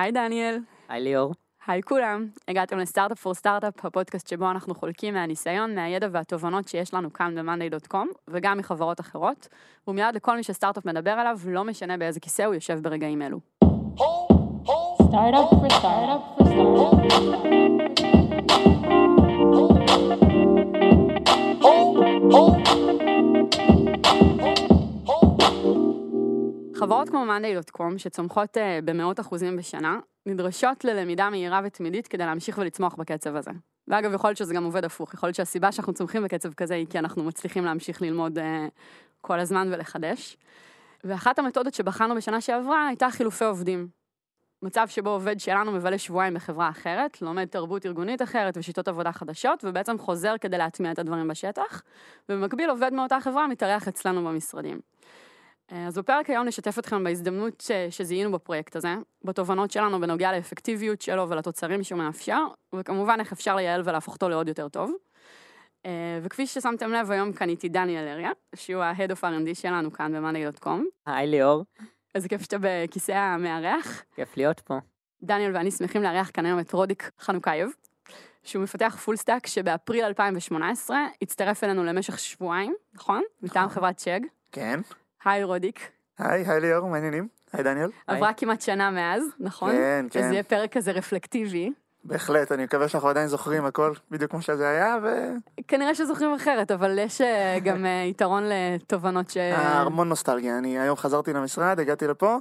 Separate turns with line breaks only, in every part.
היי דניאל.
היי ליאור.
היי כולם, הגעתם לסטארט-אפ פור סטארט-אפ, הפודקאסט שבו אנחנו חולקים מהניסיון, מהידע והתובנות שיש לנו כאן ב-monday.com, וגם מחברות אחרות, והוא מיועד לכל מי שסטארט-אפ מדבר עליו, לא משנה באיזה כיסא הוא יושב ברגעים אלו.
Startup for startup for
חברות כמו monday.com, שצומחות uh, במאות אחוזים בשנה, נדרשות ללמידה מהירה ותמידית כדי להמשיך ולצמוח בקצב הזה. ואגב, יכול להיות שזה גם עובד הפוך, יכול להיות שהסיבה שאנחנו צומחים בקצב כזה היא כי אנחנו מצליחים להמשיך ללמוד uh, כל הזמן ולחדש. ואחת המתודות שבחנו בשנה שעברה הייתה חילופי עובדים. מצב שבו עובד שלנו מבלה שבועיים בחברה אחרת, לומד תרבות ארגונית אחרת ושיטות עבודה חדשות, ובעצם חוזר כדי להטמיע את הדברים בשטח, ובמקביל עובד מאותה חברה מתארח אצלנו במשרדים. אז בפרק היום נשתף אתכם בהזדמנות ש... שזיהינו בפרויקט הזה, בתובנות שלנו בנוגע לאפקטיביות שלו ולתוצרים שהוא מאפשר, וכמובן איך אפשר לייעל ולהפוך אותו לעוד יותר טוב. וכפי ששמתם לב, היום כאן איתי דניאל אריה, שהוא ה-Head of R&D שלנו כאן ב-money.com.
היי ליאור.
איזה כיף שאתה בכיסא המארח.
כיף להיות פה.
דניאל ואני שמחים לארח כאן היום את רודיק חנוקייב, שהוא מפתח full stack שבאפריל 2018 הצטרף אלינו למשך שבועיים, נכון? מטעם חברת Chegg.
כן.
היי רודיק.
היי, היי ליאור, מה העניינים? היי דניאל.
עברה כמעט שנה מאז, נכון?
כן, כן.
שזה יהיה פרק כזה רפלקטיבי.
בהחלט, אני מקווה שאנחנו עדיין זוכרים הכל בדיוק כמו שזה היה, ו...
כנראה שזוכרים אחרת, אבל יש אה, גם אה, יתרון לתובנות ש...
המון נוסטלגיה, אני היום חזרתי למשרד, הגעתי לפה,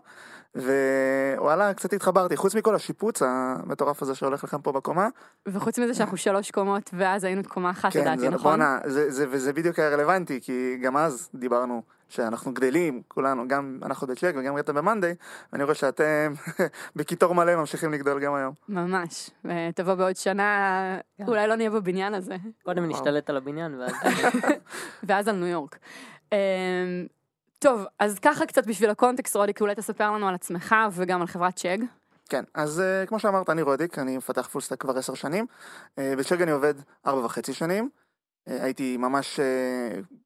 ווואלה, קצת התחברתי, חוץ מכל השיפוץ המטורף הזה שהולך לכם פה בקומה.
וחוץ מזה שאנחנו שלוש קומות, ואז היינו קומה אחת,
כן,
לדעתי,
זה
נכון?
בואנה, זה, זה, וזה בדיוק היה רלוונטי, כי גם אז דיברנו שאנחנו גדלים, כולנו, גם אנחנו בצ'ק וגם רטה במאנדיי, ואני רואה שאתם בקיטור מלא ממשיכים לגדול גם היום.
ממש, ותבוא בעוד שנה, אולי לא נהיה בבניין הזה.
קודם נשתלט על הבניין ואז...
ואז על ניו יורק. טוב, אז ככה קצת בשביל הקונטקסט, רודיק, אולי תספר לנו על עצמך וגם על חברת צ'ג.
כן, אז אה, כמו שאמרת, אני רודיק, אני מפתח full stack כבר עשר שנים. Uh, בצ'ג אני עובד ארבע וחצי שנים. אה, הייתי ממש,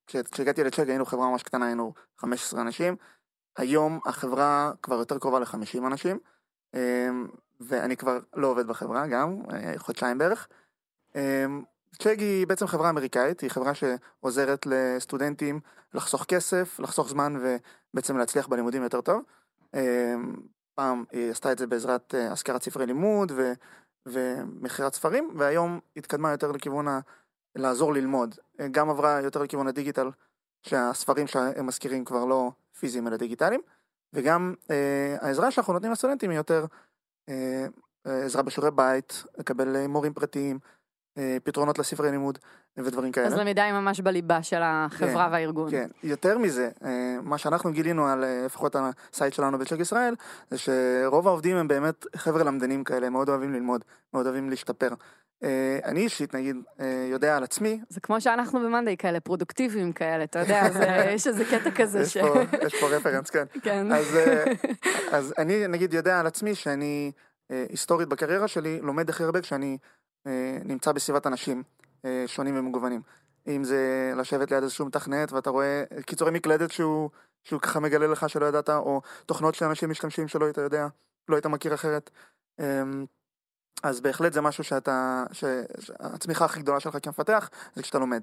כשהגעתי ל Chegg היינו חברה ממש קטנה, היינו 15 אנשים. היום החברה כבר יותר קרובה ל-50 אנשים. ואני כבר לא עובד בחברה גם, חודשיים בערך. Chegg היא בעצם חברה אמריקאית, היא חברה שעוזרת לסטודנטים לחסוך כסף, לחסוך זמן ובעצם להצליח בלימודים יותר טוב. פעם היא עשתה את זה בעזרת השכרת ספרי לימוד ו... ומכירת ספרים, והיום התקדמה יותר לכיוון ה... לעזור ללמוד. גם עברה יותר לכיוון הדיגיטל, שהספרים שהם מזכירים כבר לא פיזיים אלא דיגיטליים, וגם אה, העזרה שאנחנו נותנים לסטודנטים היא יותר אה, עזרה בשיעורי בית, לקבל מורים פרטיים, פתרונות לספרי לימוד ודברים כאלה.
אז למידה היא ממש בליבה של החברה
כן,
והארגון.
כן, יותר מזה, מה שאנחנו גילינו על לפחות ה site שלנו ב Chegg ישראל, זה שרוב העובדים הם באמת חבר'ה למדנים כאלה, מאוד אוהבים ללמוד, מאוד אוהבים להשתפר. אני אישית, נגיד, יודע על עצמי.
זה כמו שאנחנו ב monday כאלה, פרודוקטיביים כאלה, אתה יודע, יש איזה קטע כזה
יש
ש...
פה, יש פה reference, כן.
כן.
אז, אז אני, נגיד, יודע על עצמי שאני היסטורית בקריירה שלי, לומד הכי הרבה כשאני נמצא בסביבת אנשים שונים ומגוונים. אם זה לשבת ליד איזשהו מתכנת ואתה רואה קיצורי מקלדת שהוא, שהוא ככה מגלה לך שלא ידעת, או תוכנות שאנשים משתמשים שלא היית יודע, לא היית מכיר אחרת. אז בהחלט זה משהו שאתה, שהצמיחה הכי גדולה שלך כמפתח זה כשאתה לומד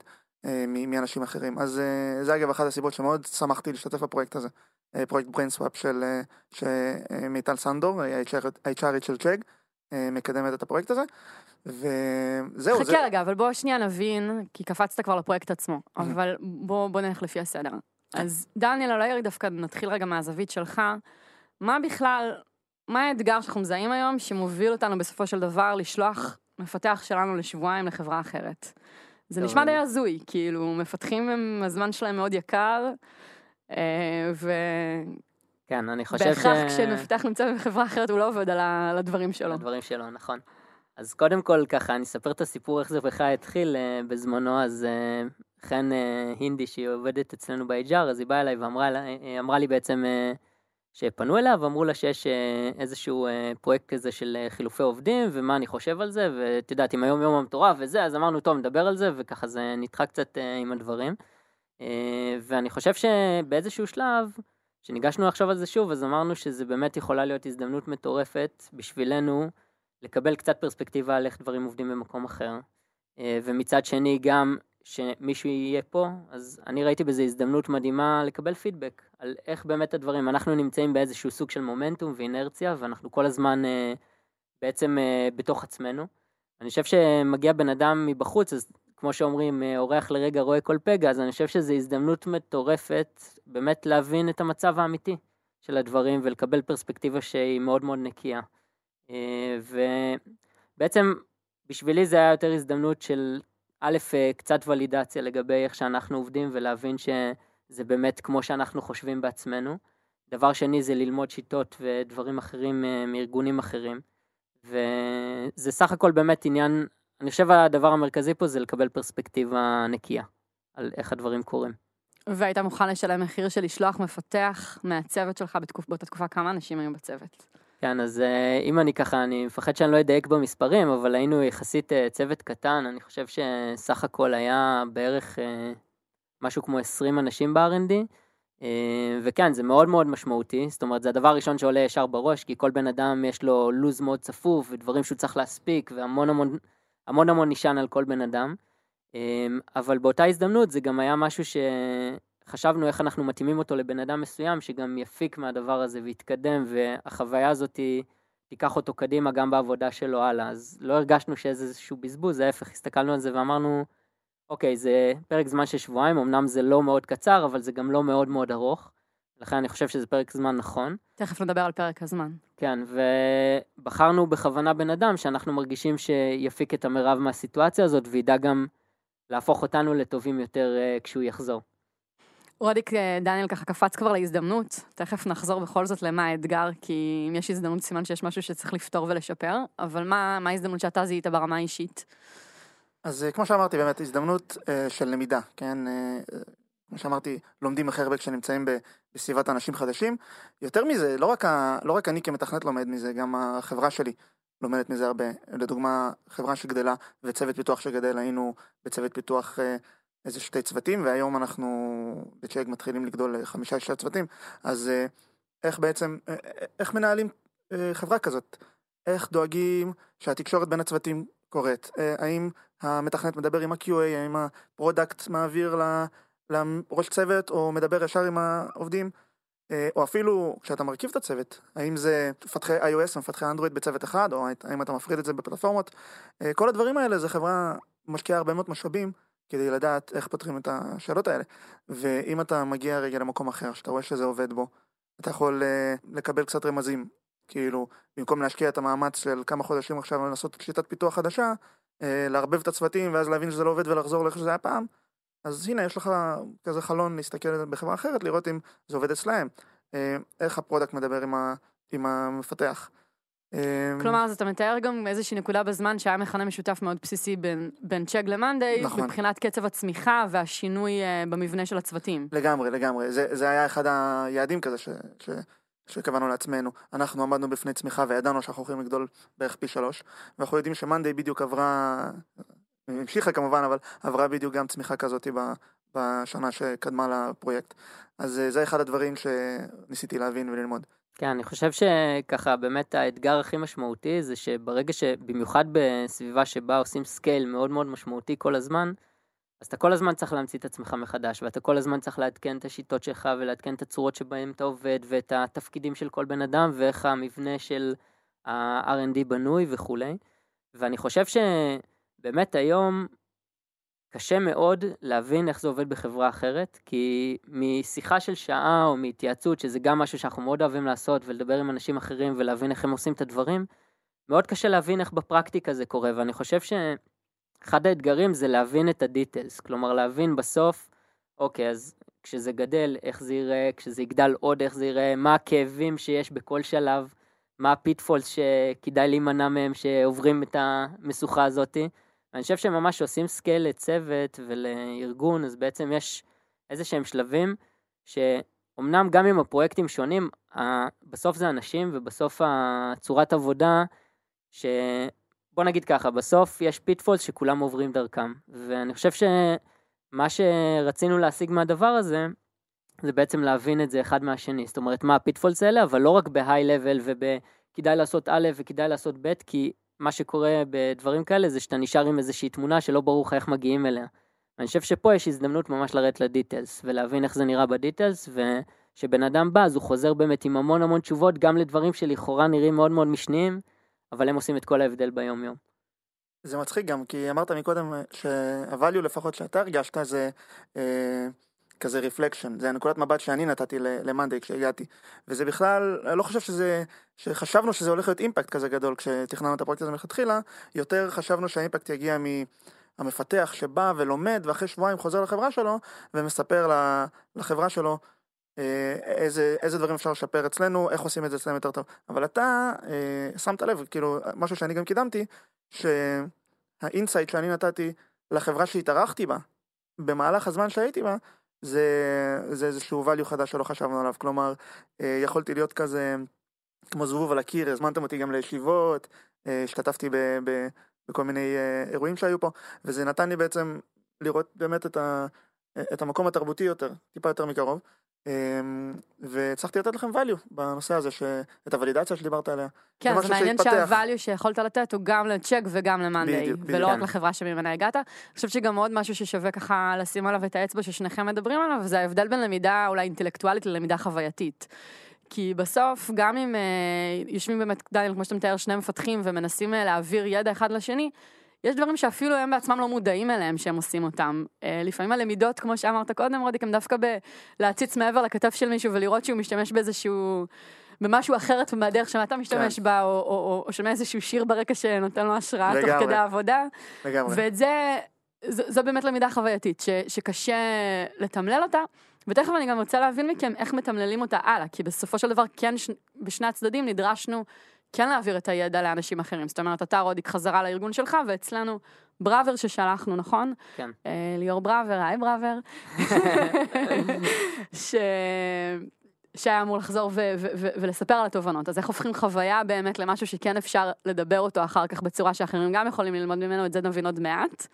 מאנשים אחרים. אז זה אגב אחת הסיבות שמאוד שמחתי להשתתף בפרויקט הזה. פרויקט brain swap של, מיטל סנדור, ה-HRית של Chegg, מקדמת את הפרויקט הזה. וזהו,
חכה
זה...
רגע, אבל בוא שנייה נבין, כי קפצת כבר לפרויקט עצמו, אבל בוא, בוא נלך לפי הסדר. אז דניאל, אולי דווקא נתחיל רגע מהזווית שלך. מה בכלל, מה האתגר שאנחנו מזהים היום שמוביל אותנו בסופו של דבר לשלוח מפתח שלנו לשבועיים לחברה אחרת? זה נשמע די הזוי, כאילו, מפתחים הם, הזמן שלהם מאוד יקר, ו...
כן, אני חושב ש...
בהכרח כשמפתח נמצא בחברה אחרת הוא לא עובד על הדברים שלו.
הדברים שלו, נכון. אז קודם כל ככה, אני אספר את הסיפור איך זה בכלל התחיל uh, בזמנו, אז uh, חן uh, הינדי שהיא עובדת אצלנו ב-HR, אז היא באה אליי ואמרה לה, לי בעצם שפנו אליה ואמרו לה שיש איזשהו פרויקט כזה של חילופי עובדים ומה אני חושב על זה, ואת יודעת, עם היום יום המטורף וזה, אז אמרנו טוב נדבר על זה וככה זה נדחה קצת עם הדברים. ואני חושב שבאיזשהו שלב, כשניגשנו לחשוב על זה שוב, אז אמרנו שזה באמת יכולה להיות הזדמנות מטורפת בשבילנו לקבל קצת פרספקטיבה על איך דברים עובדים במקום אחר. אה, ומצד שני גם שמישהו יהיה פה, אז אני ראיתי בזה הזדמנות מדהימה לקבל פידבק על איך באמת הדברים, אנחנו נמצאים באיזשהו סוג של מומנטום ואינרציה ואנחנו כל הזמן אה, בעצם אה, בתוך עצמנו. אני חושב שמגיע בן אדם מבחוץ, אז כמו שאומרים, אורח לרגע רואה כל פגע, אז אני חושב שזו הזדמנות מטורפת באמת להבין את המצב האמיתי של הדברים ולקבל פרספקטיבה שהיא מאוד מאוד נקייה. ובעצם בשבילי זה היה יותר הזדמנות של א', קצת ולידציה לגבי איך שאנחנו עובדים ולהבין שזה באמת כמו שאנחנו חושבים בעצמנו. דבר שני זה ללמוד שיטות ודברים אחרים אה, מארגונים אחרים. וזה סך הכל באמת עניין, אני חושב הדבר המרכזי פה זה לקבל פרספקטיבה נקייה על איך הדברים קורים.
והיית מוכן לשלם מחיר של לשלוח מפתח מהצוות שלך בתקופ, באותה תקופה, כמה אנשים היו בצוות?
כן, אז אה, אם אני ככה, אני מפחד שאני לא אדייק במספרים, אבל היינו יחסית אה, צוות קטן, אני חושב שסך הכל היה בערך אה, משהו כמו 20 אנשים ב-R&D, וכן, זה מאוד מאוד משמעותי, זאת אומרת, זה הדבר הראשון שעולה ישר בראש, כי כל בן אדם יש לו לו"ז מאוד צפוף, ודברים שהוא צריך להספיק, והמון המון, המון המון נשען על כל בן אדם. אבל באותה הזדמנות זה גם היה משהו ש... חשבנו איך אנחנו מתאימים אותו לבן אדם מסוים שגם יפיק מהדבר הזה ויתקדם והחוויה הזאת תיקח אותו קדימה גם בעבודה שלו הלאה. אז לא הרגשנו שזה איזשהו בזבוז, ההפך, הסתכלנו על זה ואמרנו, אוקיי, זה פרק זמן של שבועיים, אמנם זה לא מאוד קצר, אבל זה גם לא מאוד מאוד ארוך. לכן אני חושב שזה פרק זמן נכון.
תכף נדבר על פרק הזמן.
כן, ובחרנו בכוונה בן אדם שאנחנו מרגישים שיפיק את המרב מהסיטואציה הזאת וידע גם להפוך אותנו לטובים יותר uh, כשהוא יחזור.
רודיק אה, דניאל ככה קפץ כבר להזדמנות, תכף נחזור בכל זאת למה האתגר, כי אם יש הזדמנות סימן שיש משהו שצריך לפתור ולשפר, אבל מה, ההזדמנות שאתה זיהית ברמה האישית?
אז אה, כמו שאמרתי, באמת הזדמנות uh, של למידה, כן? Uh, כמו שאמרתי, לומדים הכי הרבה כשנמצאים בסביבת אנשים חדשים. יותר מזה, לא רק, ה, לא רק אני כמתכנת לומד מזה, גם החברה שלי לומדת מזה הרבה. לדוגמה, חברה שגדלה וצוות פיתוח שגדל, היינו בצוות פיתוח אה, איזה שתי צוותים, והיום אנחנו ב Chegg מתחילים לגדול לחמישה-שישה צוותים, אז אה, איך בעצם, אה, אה, איך מנהלים חברה כזאת? איך דואגים שהתקשורת בין הצוותים קורית? האם המתכנת מדבר עם ה-QA, האם ה product מעביר לראש צוות, או מדבר ישר עם העובדים? או אפילו כשאתה מרכיב את הצוות, האם זה מפתחי iOS או מפתחי אנדרואיד בצוות אחד, או האם אתה מפריד את זה בפלטפורמות, כל הדברים האלה זה חברה משקיעה הרבה מאוד משאבים כדי לדעת איך פותרים את השאלות האלה. ואם אתה מגיע רגע למקום אחר, שאתה רואה שזה עובד בו, אתה יכול uh, לקבל קצת רמזים. כאילו, במקום להשקיע את המאמץ של כמה חודשים עכשיו לעשות שיטת פיתוח חדשה, אה, לערבב את הצוותים ואז להבין שזה לא עובד ולחזור לאיך שזה היה פעם, אז הנה, יש לך כזה חלון להסתכל בחברה אחרת, לראות אם זה עובד אצלהם. אה, איך ה product מדבר עם, ה, עם המפתח.
אמ, כלומר, אז אתה מתאר גם איזושהי נקודה בזמן שהיה מכנה משותף מאוד בסיסי בין, בין Chegg ל monday, נכון. מבחינת קצב הצמיחה והשינוי אה, במבנה של הצוותים.
לגמרי, לגמרי. זה, זה היה אחד היעדים כזה ש, ש, שקבענו לעצמנו. אנחנו עמדנו בפני צמיחה וידענו שאנחנו הולכים לגדול בערך פי שלוש, ואנחנו יודעים ש monday בדיוק עברה, המשיכה כמובן, אבל עברה בדיוק גם צמיחה כזאת בשנה שקדמה לפרויקט. אז אה, זה אחד הדברים שניסיתי להבין וללמוד.
כן, אני חושב שככה באמת האתגר הכי משמעותי זה שברגע שבמיוחד בסביבה שבה עושים scale מאוד מאוד משמעותי כל הזמן, אז אתה כל הזמן צריך להמציא את עצמך מחדש, ואתה כל הזמן צריך לעדכן את השיטות שלך ולעדכן את הצורות שבהן אתה עובד, ואת התפקידים של כל בן אדם, ואיך המבנה של ה-R&D בנוי וכולי. ואני חושב שבאמת היום קשה מאוד להבין איך זה עובד בחברה אחרת, כי משיחה של שעה או מהתייעצות, שזה גם משהו שאנחנו מאוד אוהבים לעשות, ולדבר עם אנשים אחרים ולהבין איך הם עושים את הדברים, מאוד קשה להבין איך בפרקטיקה זה קורה, ואני חושב שאחד האתגרים זה להבין את הדיטלס, כלומר להבין בסוף, אוקיי, אז כשזה גדל, איך זה ייראה, כשזה יגדל עוד, איך זה ייראה, מה הכאבים שיש בכל שלב, מה ה pitfalls שכדאי להימנע מהם כשעוברים את המשוכה הזאתי. אני חושב כשממש עושים scale לצוות ולארגון, אז בעצם יש איזה שהם שלבים שאומנם גם אם הפרויקטים שונים, בסוף זה אנשים ובסוף הצורת עבודה, שבוא נגיד ככה, בסוף יש pitfalls שכולם עוברים דרכם. ואני חושב שמה שרצינו להשיג מהדבר הזה, זה בעצם להבין את זה אחד מהשני, זאת אומרת מה ה pitfalls האלה, אבל לא רק ב high level ובכדאי לעשות א' וכדאי לעשות ב', כי מה שקורה בדברים כאלה זה שאתה נשאר עם איזושהי תמונה שלא ברור לך איך מגיעים אליה. אני חושב שפה יש הזדמנות ממש לרדת ל details, ולהבין איך זה נראה ב details, וכשבן אדם בא אז הוא חוזר באמת עם המון המון תשובות, גם לדברים שלכאורה נראים מאוד מאוד משניים, אבל הם עושים את כל ההבדל ביום יום.
זה מצחיק גם, כי אמרת מקודם שה value לפחות שאתה הרגשת זה אה, כזה reflection, זה הנקודת מבט שאני נתתי ל monday כשהגעתי, וזה בכלל, אני לא חושב שזה, שחשבנו שזה הולך להיות impact כזה גדול כשתכננו את הפרויקט הזה מלכתחילה, יותר חשבנו שה impact יגיע מהמפתח שבא ולומד ואחרי שבועיים חוזר לחברה שלו ומספר לחברה שלו אה, איזה, איזה דברים אפשר לשפר אצלנו, איך עושים את זה אצלנו יותר טוב. אבל אתה אה, שמת לב, כאילו, משהו שאני גם קידמתי, שה insight שאני נתתי לחברה שהתארחתי בה, במהלך הזמן שהייתי בה, זה, זה איזשהו value חדש שלא חשבנו עליו. כלומר, אה, יכולתי להיות כזה כמו זבוב על הקיר, הזמנתם אותי גם לישיבות, אה, השתתפתי ב, ב, בכל מיני אה, אירועים שהיו פה, וזה נתן לי בעצם לראות באמת את, ה, את המקום התרבותי יותר, טיפה יותר מקרוב. אמ, והצלחתי לתת לכם value בנושא הזה, את הוולידציה שדיברת עליה.
כן, זה מעניין שהvalue שיכולת לתת הוא גם לצ'ק וגם למאנדיי, ולא רק לחברה שממנה הגעת. אני חושבת שגם עוד משהו ששווה ככה לשים עליו את האצבע ששניכם מדברים עליו, זה ההבדל בין למידה אולי אינטלקטואלית ללמידה חווייתית. כי בסוף, גם אם uh, יושבים באמת, דניאל, כמו שאתה מתאר, שני מפתחים ומנסים uh, להעביר ידע אחד לשני, יש דברים שאפילו הם בעצמם לא מודעים אליהם שהם עושים אותם. אה, לפעמים הלמידות, כמו שאמרת קודם, רודיק, הם דווקא בלהציץ מעבר לכתף של מישהו ולראות שהוא משתמש באיזשהו... במשהו אחרת מהדרך שאתה משתמש כן. בה, או, או, או, או שומע איזשהו שיר ברקע שנותן לו השראה תוך כדי העבודה. לגמרי. ואת זה, זו, זו באמת למידה חווייתית, ש, שקשה לתמלל אותה. ותכף אני גם רוצה להבין מכם איך מתמללים אותה הלאה, כי בסופו של דבר כן ש... בשני הצדדים נדרשנו כן להעביר את הידע לאנשים אחרים. זאת אומרת, אתה רודיק חזרה לארגון שלך, ואצלנו בראבר ששלחנו, נכון?
כן.
אה, ליאור בראבר, היי בראבר. ש... שהיה אמור לחזור ו- ו- ו- ולספר על התובנות. אז איך הופכים חוויה באמת למשהו שכן אפשר לדבר אותו אחר כך בצורה שאחרים גם יכולים ללמוד ממנו, את זה נבין עוד מעט.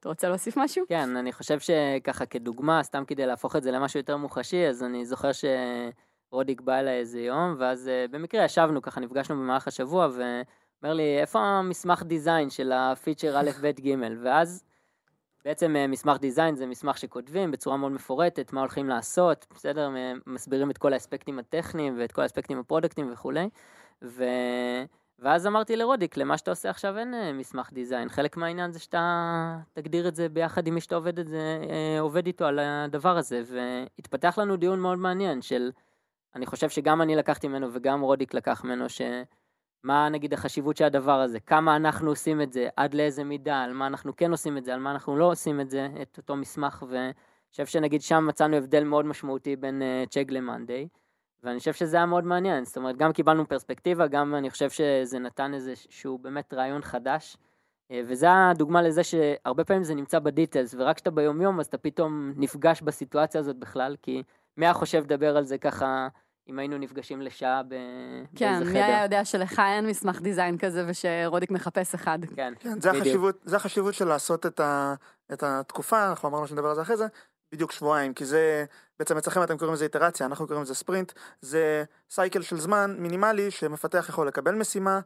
אתה רוצה להוסיף משהו?
כן, אני חושב שככה כדוגמה, סתם כדי להפוך את זה למשהו יותר מוחשי, אז אני זוכר ש... רודיק בא אליי איזה יום, ואז uh, במקרה ישבנו ככה, נפגשנו במהלך השבוע, ואומר לי, איפה המסמך דיזיין של הפיצ'ר א', ב', ג', ואז בעצם uh, מסמך דיזיין זה מסמך שכותבים בצורה מאוד מפורטת, מה הולכים לעשות, בסדר? מסבירים את כל האספקטים הטכניים ואת כל האספקטים הפרודקטים וכולי, ו... ואז אמרתי לרודיק, למה שאתה עושה עכשיו אין uh, מסמך דיזיין, חלק מהעניין זה שאתה תגדיר את זה ביחד עם מי שאתה עובד, זה, עובד איתו על הדבר הזה, והתפתח לנו דיון מאוד מעניין של אני חושב שגם אני לקחתי ממנו וגם רודיק לקח ממנו, שמה נגיד החשיבות של הדבר הזה, כמה אנחנו עושים את זה, עד לאיזה מידה, על מה אנחנו כן עושים את זה, על מה אנחנו לא עושים את זה, את אותו מסמך, ואני חושב שנגיד שם מצאנו הבדל מאוד משמעותי בין uh, צ'ג למאנדיי, ואני חושב שזה היה מאוד מעניין, זאת אומרת, גם קיבלנו פרספקטיבה, גם אני חושב שזה נתן איזה שהוא באמת רעיון חדש. אה, וזה הדוגמה לזה שהרבה פעמים זה נמצא בדיטלס, ורק כשאתה ביומיום אז אתה פתאום נפגש בסיטואציה הזאת בכלל, כי מי היה חושב לדבר על זה ככה, אם היינו נפגשים לשעה ב...
כן, באיזה חדר? כן, מי היה יודע שלך אין מסמך דיזיין כזה ושרודיק מחפש אחד.
כן,
כן זה, החשיבות, זה החשיבות של לעשות את, ה, את התקופה, אנחנו אמרנו שנדבר על זה אחרי זה, בדיוק שבועיים, כי זה, בעצם אצלכם אתם קוראים לזה איטרציה, אנחנו קוראים לזה ספרינט, זה סייקל של זמן מינימלי שמפתח יכול לקבל משימה,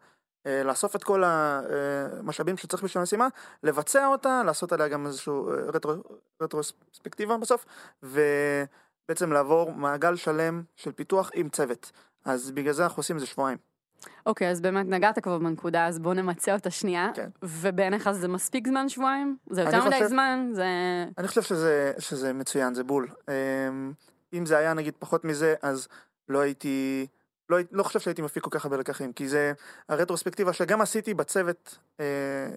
אה, לאסוף את כל המשאבים שצריך בשביל המשימה, לבצע אותה, לעשות עליה גם איזשהו אה, רטרו, רטרוספקטיבה בסוף, ו... בעצם לעבור מעגל שלם של פיתוח עם צוות. אז בגלל זה אנחנו עושים איזה שבועיים.
אוקיי, okay, אז באמת נגעת כבר בנקודה, אז בואו נמצה אותה שנייה.
כן.
ובעיניך זה מספיק זמן שבועיים? זה יותר מדי זמן? זה...
אני חושב שזה, שזה מצוין, זה בול. אמ, אם זה היה נגיד פחות מזה, אז לא הייתי... לא, לא חושב שהייתי מפיק כל כך הרבה לקחים, כי זה הרטרוספקטיבה שגם עשיתי בצוות אה,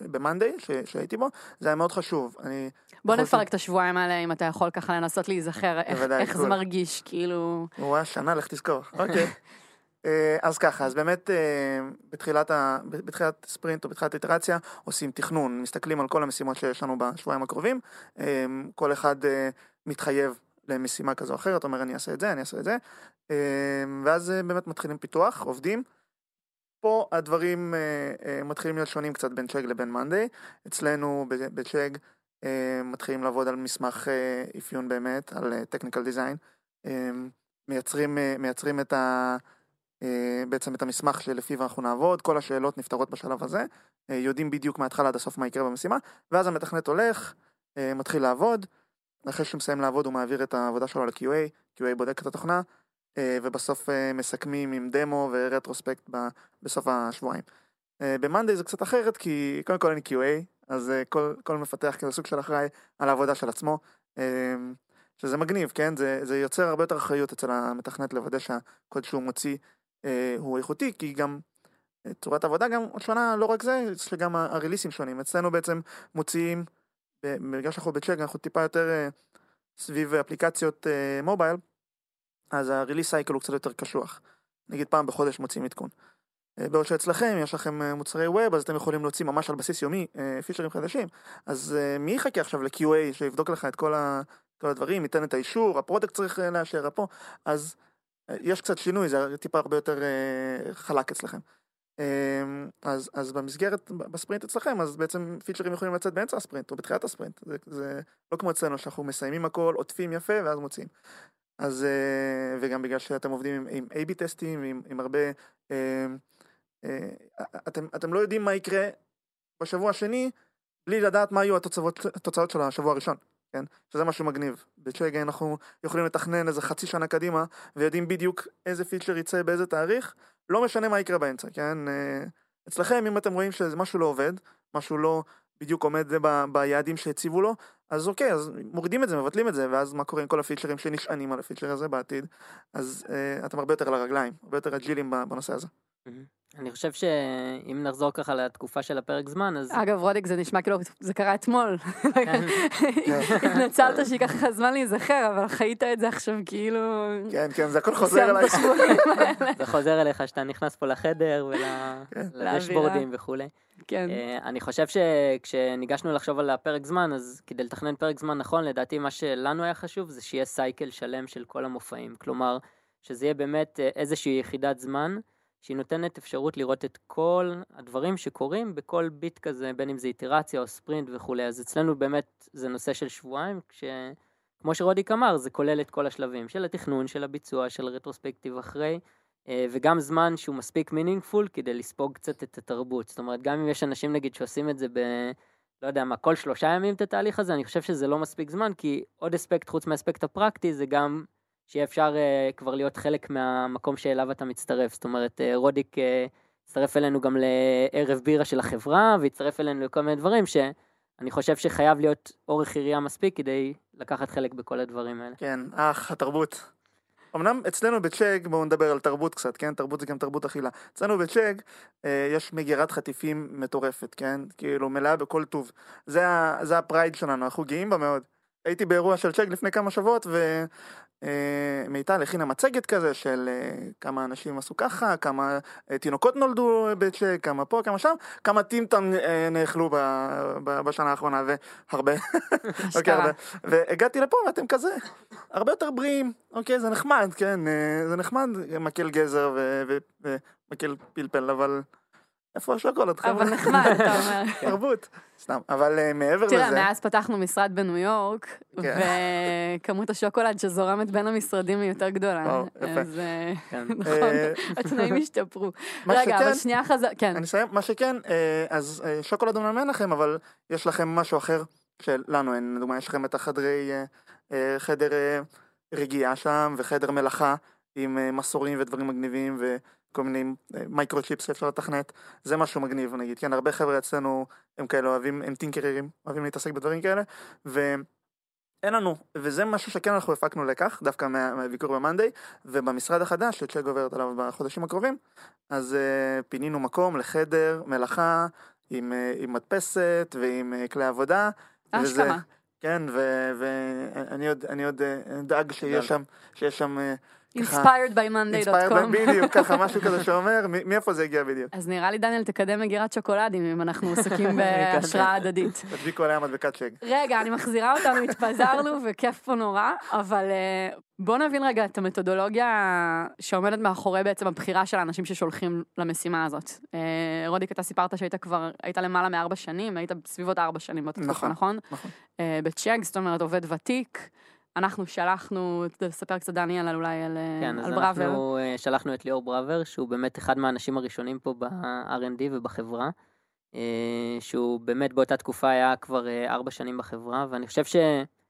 במאנדיי, שהייתי בו, זה היה מאוד חשוב. אני
בוא נפרק ש... את השבועיים האלה, אם אתה יכול ככה לנסות להיזכר איך, איך זה מרגיש, כאילו...
וואי, שנה, לך תזכור. אוקיי. אה, אז ככה, אז באמת אה, בתחילת, ה, בתחילת ספרינט או בתחילת איטרציה עושים תכנון, מסתכלים על כל המשימות שיש לנו בשבועיים הקרובים, אה, כל אחד מתחייב למשימה כזו או אחרת, אומר אני אעשה את זה, אני אעשה את זה, ואז באמת מתחילים פיתוח, עובדים. פה הדברים מתחילים להיות שונים קצת בין צ'ג לבין מאנדיי, אצלנו בצ'ג מתחילים לעבוד על מסמך אפיון באמת, על technical design, אה, מייצרים, אה, מייצרים את ה... אה, בעצם את המסמך שלפיו אנחנו נעבוד, כל השאלות נפתרות בשלב הזה, אה, יודעים בדיוק מההתחלה עד הסוף מה יקרה במשימה, ואז המתכנת הולך, אה, מתחיל לעבוד, אחרי שהוא מסיים לעבוד הוא מעביר את העבודה שלו ל-QA, QA בודק את התוכנה, אה, ובסוף אה, מסכמים עם דמו ורטרוספקט בסוף השבועיים. אה, ב-Monday זה קצת אחרת, כי קודם כל אין QA, אז כל, כל מפתח כזה סוג של אחראי על העבודה של עצמו, שזה מגניב, כן? זה, זה יוצר הרבה יותר אחריות אצל המתכנת לוודא שהקוד שהוא מוציא הוא איכותי, כי גם צורת העבודה גם שונה, לא רק זה, יש גם ה- הריליסים שונים. אצלנו בעצם מוציאים, בגלל שאנחנו בצ'ק, אנחנו טיפה יותר אה, סביב אפליקציות אה, מובייל, אז הריליס סייקל הוא קצת יותר קשוח. נגיד פעם בחודש מוציאים עדכון. אה, בעוד שאצלכם יש לכם מוצרי ווב, אז אתם יכולים להוציא ממש על בסיס יומי פיצ'רים חדשים. אז מי יחכה עכשיו ל-QA שיבדוק לך את כל, ה, כל הדברים, ייתן את האישור, ה product צריך לאשר, פה, אז יש קצת שינוי, זה טיפה הרבה יותר חלק אצלכם. אה, אז, אז במסגרת, בספרינט אצלכם, אז בעצם פיצ'רים יכולים לצאת באמצע הספרינט או בתחילת הספרינט. זה, זה לא כמו אצלנו שאנחנו מסיימים הכל, עוטפים יפה ואז מוציאים. אז, אה, וגם בגלל שאתם עובדים עם, עם A-B טסטים, עם, עם הרבה, אה, אה, אתם, אתם לא יודעים מה יקרה בשבוע השני, בלי לדעת מה יהיו התוצאות, התוצאות של השבוע הראשון, כן? שזה משהו מגניב. בצ'גה אנחנו יכולים לתכנן איזה חצי שנה קדימה, ויודעים בדיוק איזה פיצ'ר יצא באיזה תאריך, לא משנה מה יקרה באמצע, כן? אה, אצלכם, אם אתם רואים שמשהו לא עובד, משהו לא בדיוק עומד ב, ביעדים שהציבו לו, אז אוקיי, אז מורידים את זה, מבטלים את זה, ואז מה קורה עם כל הפיצ'רים שנשענים על הפיצ'ר הזה בעתיד, אז אה, אתם הרבה יותר על הרגליים, הרבה יותר אג'ילים בנושא הזה.
אני חושב שאם נחזור ככה לתקופה של הפרק זמן, אז...
אגב, רודיק, זה נשמע כאילו זה קרה אתמול.
כן.
התנצלת שייקח לך זמן להיזכר, אבל חיית את זה עכשיו כאילו...
כן, כן, זה הכל חוזר אליי.
זה חוזר אליך שאתה נכנס פה לחדר
כן.
ולדשבורדים וכולי.
כן.
אה, אני חושב שכשניגשנו לחשוב על הפרק זמן, אז כדי לתכנן פרק זמן נכון, לדעתי מה שלנו היה חשוב זה שיהיה סייקל שלם של כל המופעים. כלומר, שזה יהיה באמת אה, איזושהי יחידת זמן, שהיא נותנת אפשרות לראות את כל הדברים שקורים בכל ביט כזה, בין אם זה איטרציה או ספרינט וכולי. אז אצלנו באמת זה נושא של שבועיים, כשכמו שרודיק אמר, זה כולל את כל השלבים של התכנון, של הביצוע, של רטרוספקטיב אחרי. אה, וגם זמן שהוא מספיק מינינגפול כדי לספוג קצת את התרבות. זאת אומרת, גם אם יש אנשים נגיד שעושים את זה ב... לא יודע מה, כל שלושה ימים את התהליך הזה, אני חושב שזה לא מספיק זמן, כי עוד אספקט חוץ מהאספקט הפרקטי זה גם שיהיה אפשר אה, כבר להיות חלק מהמקום שאליו אתה מצטרף. זאת אומרת, אה, רודיק אה, הצטרף אלינו גם לערב בירה של החברה, והצטרף אלינו לכל מיני דברים שאני חושב שחייב להיות אורך יריעה מספיק כדי לקחת חלק בכל הדברים האלה.
כן, אח, התרבות. אמנם אצלנו ב Chegg, בואו נדבר על תרבות קצת, כן? תרבות זה גם תרבות אכילה. אצלנו ב Chegg אה, יש מגירת חטיפים מטורפת, כן? כאילו מלאה בכל טוב. זה, ה, זה ה pride שלנו, אנחנו גאים בה מאוד. הייתי באירוע של צ'ק לפני כמה שבועות, ומיטל הכינה מצגת כזה של אה, כמה אנשים עשו ככה, כמה אה, תינוקות נולדו בצ'ק, כמה פה, כמה שם, כמה טימטם אה, נאכלו בשנה האחרונה, והרבה. אוקיי. הרבה. והגעתי לפה ואתם כזה הרבה יותר בריאים, אוקיי, זה נחמד, כן, אה, זה נחמד, מקל גזר ומקל פלפל, אבל איפה השוקולד, חבר'ה?
אבל נחמד, אתה אומר.
תרבות, סתם, אבל אה, מעבר
תראה,
לזה,
מאז פתחנו משרד בניו יורק,
כן.
וכמות השוקולד שזורמת בין המשרדים היא יותר גדולה. אז אה,
כן.
נכון,
אה,
התנאים השתפרו. רגע, אבל שנייה חזר, כן.
אני אסיים, מה שכן, אז שוקולד אומנם אין לכם, אבל יש לכם משהו אחר שלנו אין, לדוגמה יש לכם את החדרי, חדר רגיעה שם, וחדר מלאכה עם מסורים ודברים מגניבים, וכל מיני אה, micro chips שאפשר לתכנת, זה משהו מגניב נגיד, כן, הרבה חבר'ה אצלנו הם כאלה אוהבים, הם טינקרים, אוהבים להתעסק בדברים כאלה, ואין לנו, וזה משהו שכן אנחנו הפקנו לקח, דווקא מה- מהביקור ב monday, ובמשרד החדש שצ'ק עוברת עליו בחודשים הקרובים, אז uh, פינינו מקום לחדר מלאכה עם, uh, עם מדפסת ועם uh, כלי עבודה. וזה-
אשכרה.
כן, ואני עוד, אני עוד דאג שיש שם, שיש שם...
Inspired by monday.com.
בדיוק, ככה משהו כזה שאומר, מאיפה זה הגיע בדיוק.
אז נראה לי, דניאל, תקדם מגירת שוקולדים אם אנחנו עסוקים בהשראה הדדית.
תדביקו עליה מדבקת צ'ק.
רגע, אני מחזירה אותנו, התפזרנו וכיף פה נורא, אבל אה, בוא נבין רגע את המתודולוגיה שעומדת מאחורי בעצם הבחירה של האנשים ששולחים למשימה הזאת. אה, רודיק, אתה סיפרת שהיית כבר, היית למעלה מארבע שנים, היית בסביבות ארבע שנים בתקופה,
נכון,
נכון?
נכון.
אה, בצ'ק, זאת אומרת עובד ותיק. אנחנו שלחנו, תספר קצת דניאל על אולי על,
כן, אז
על בראבר.
אנחנו אה, שלחנו את ליאור בראבר, שהוא באמת אחד מהאנשים הראשונים פה ב-R&D ובחברה, אה, שהוא באמת באותה תקופה היה כבר אה, ארבע שנים בחברה, ואני חושב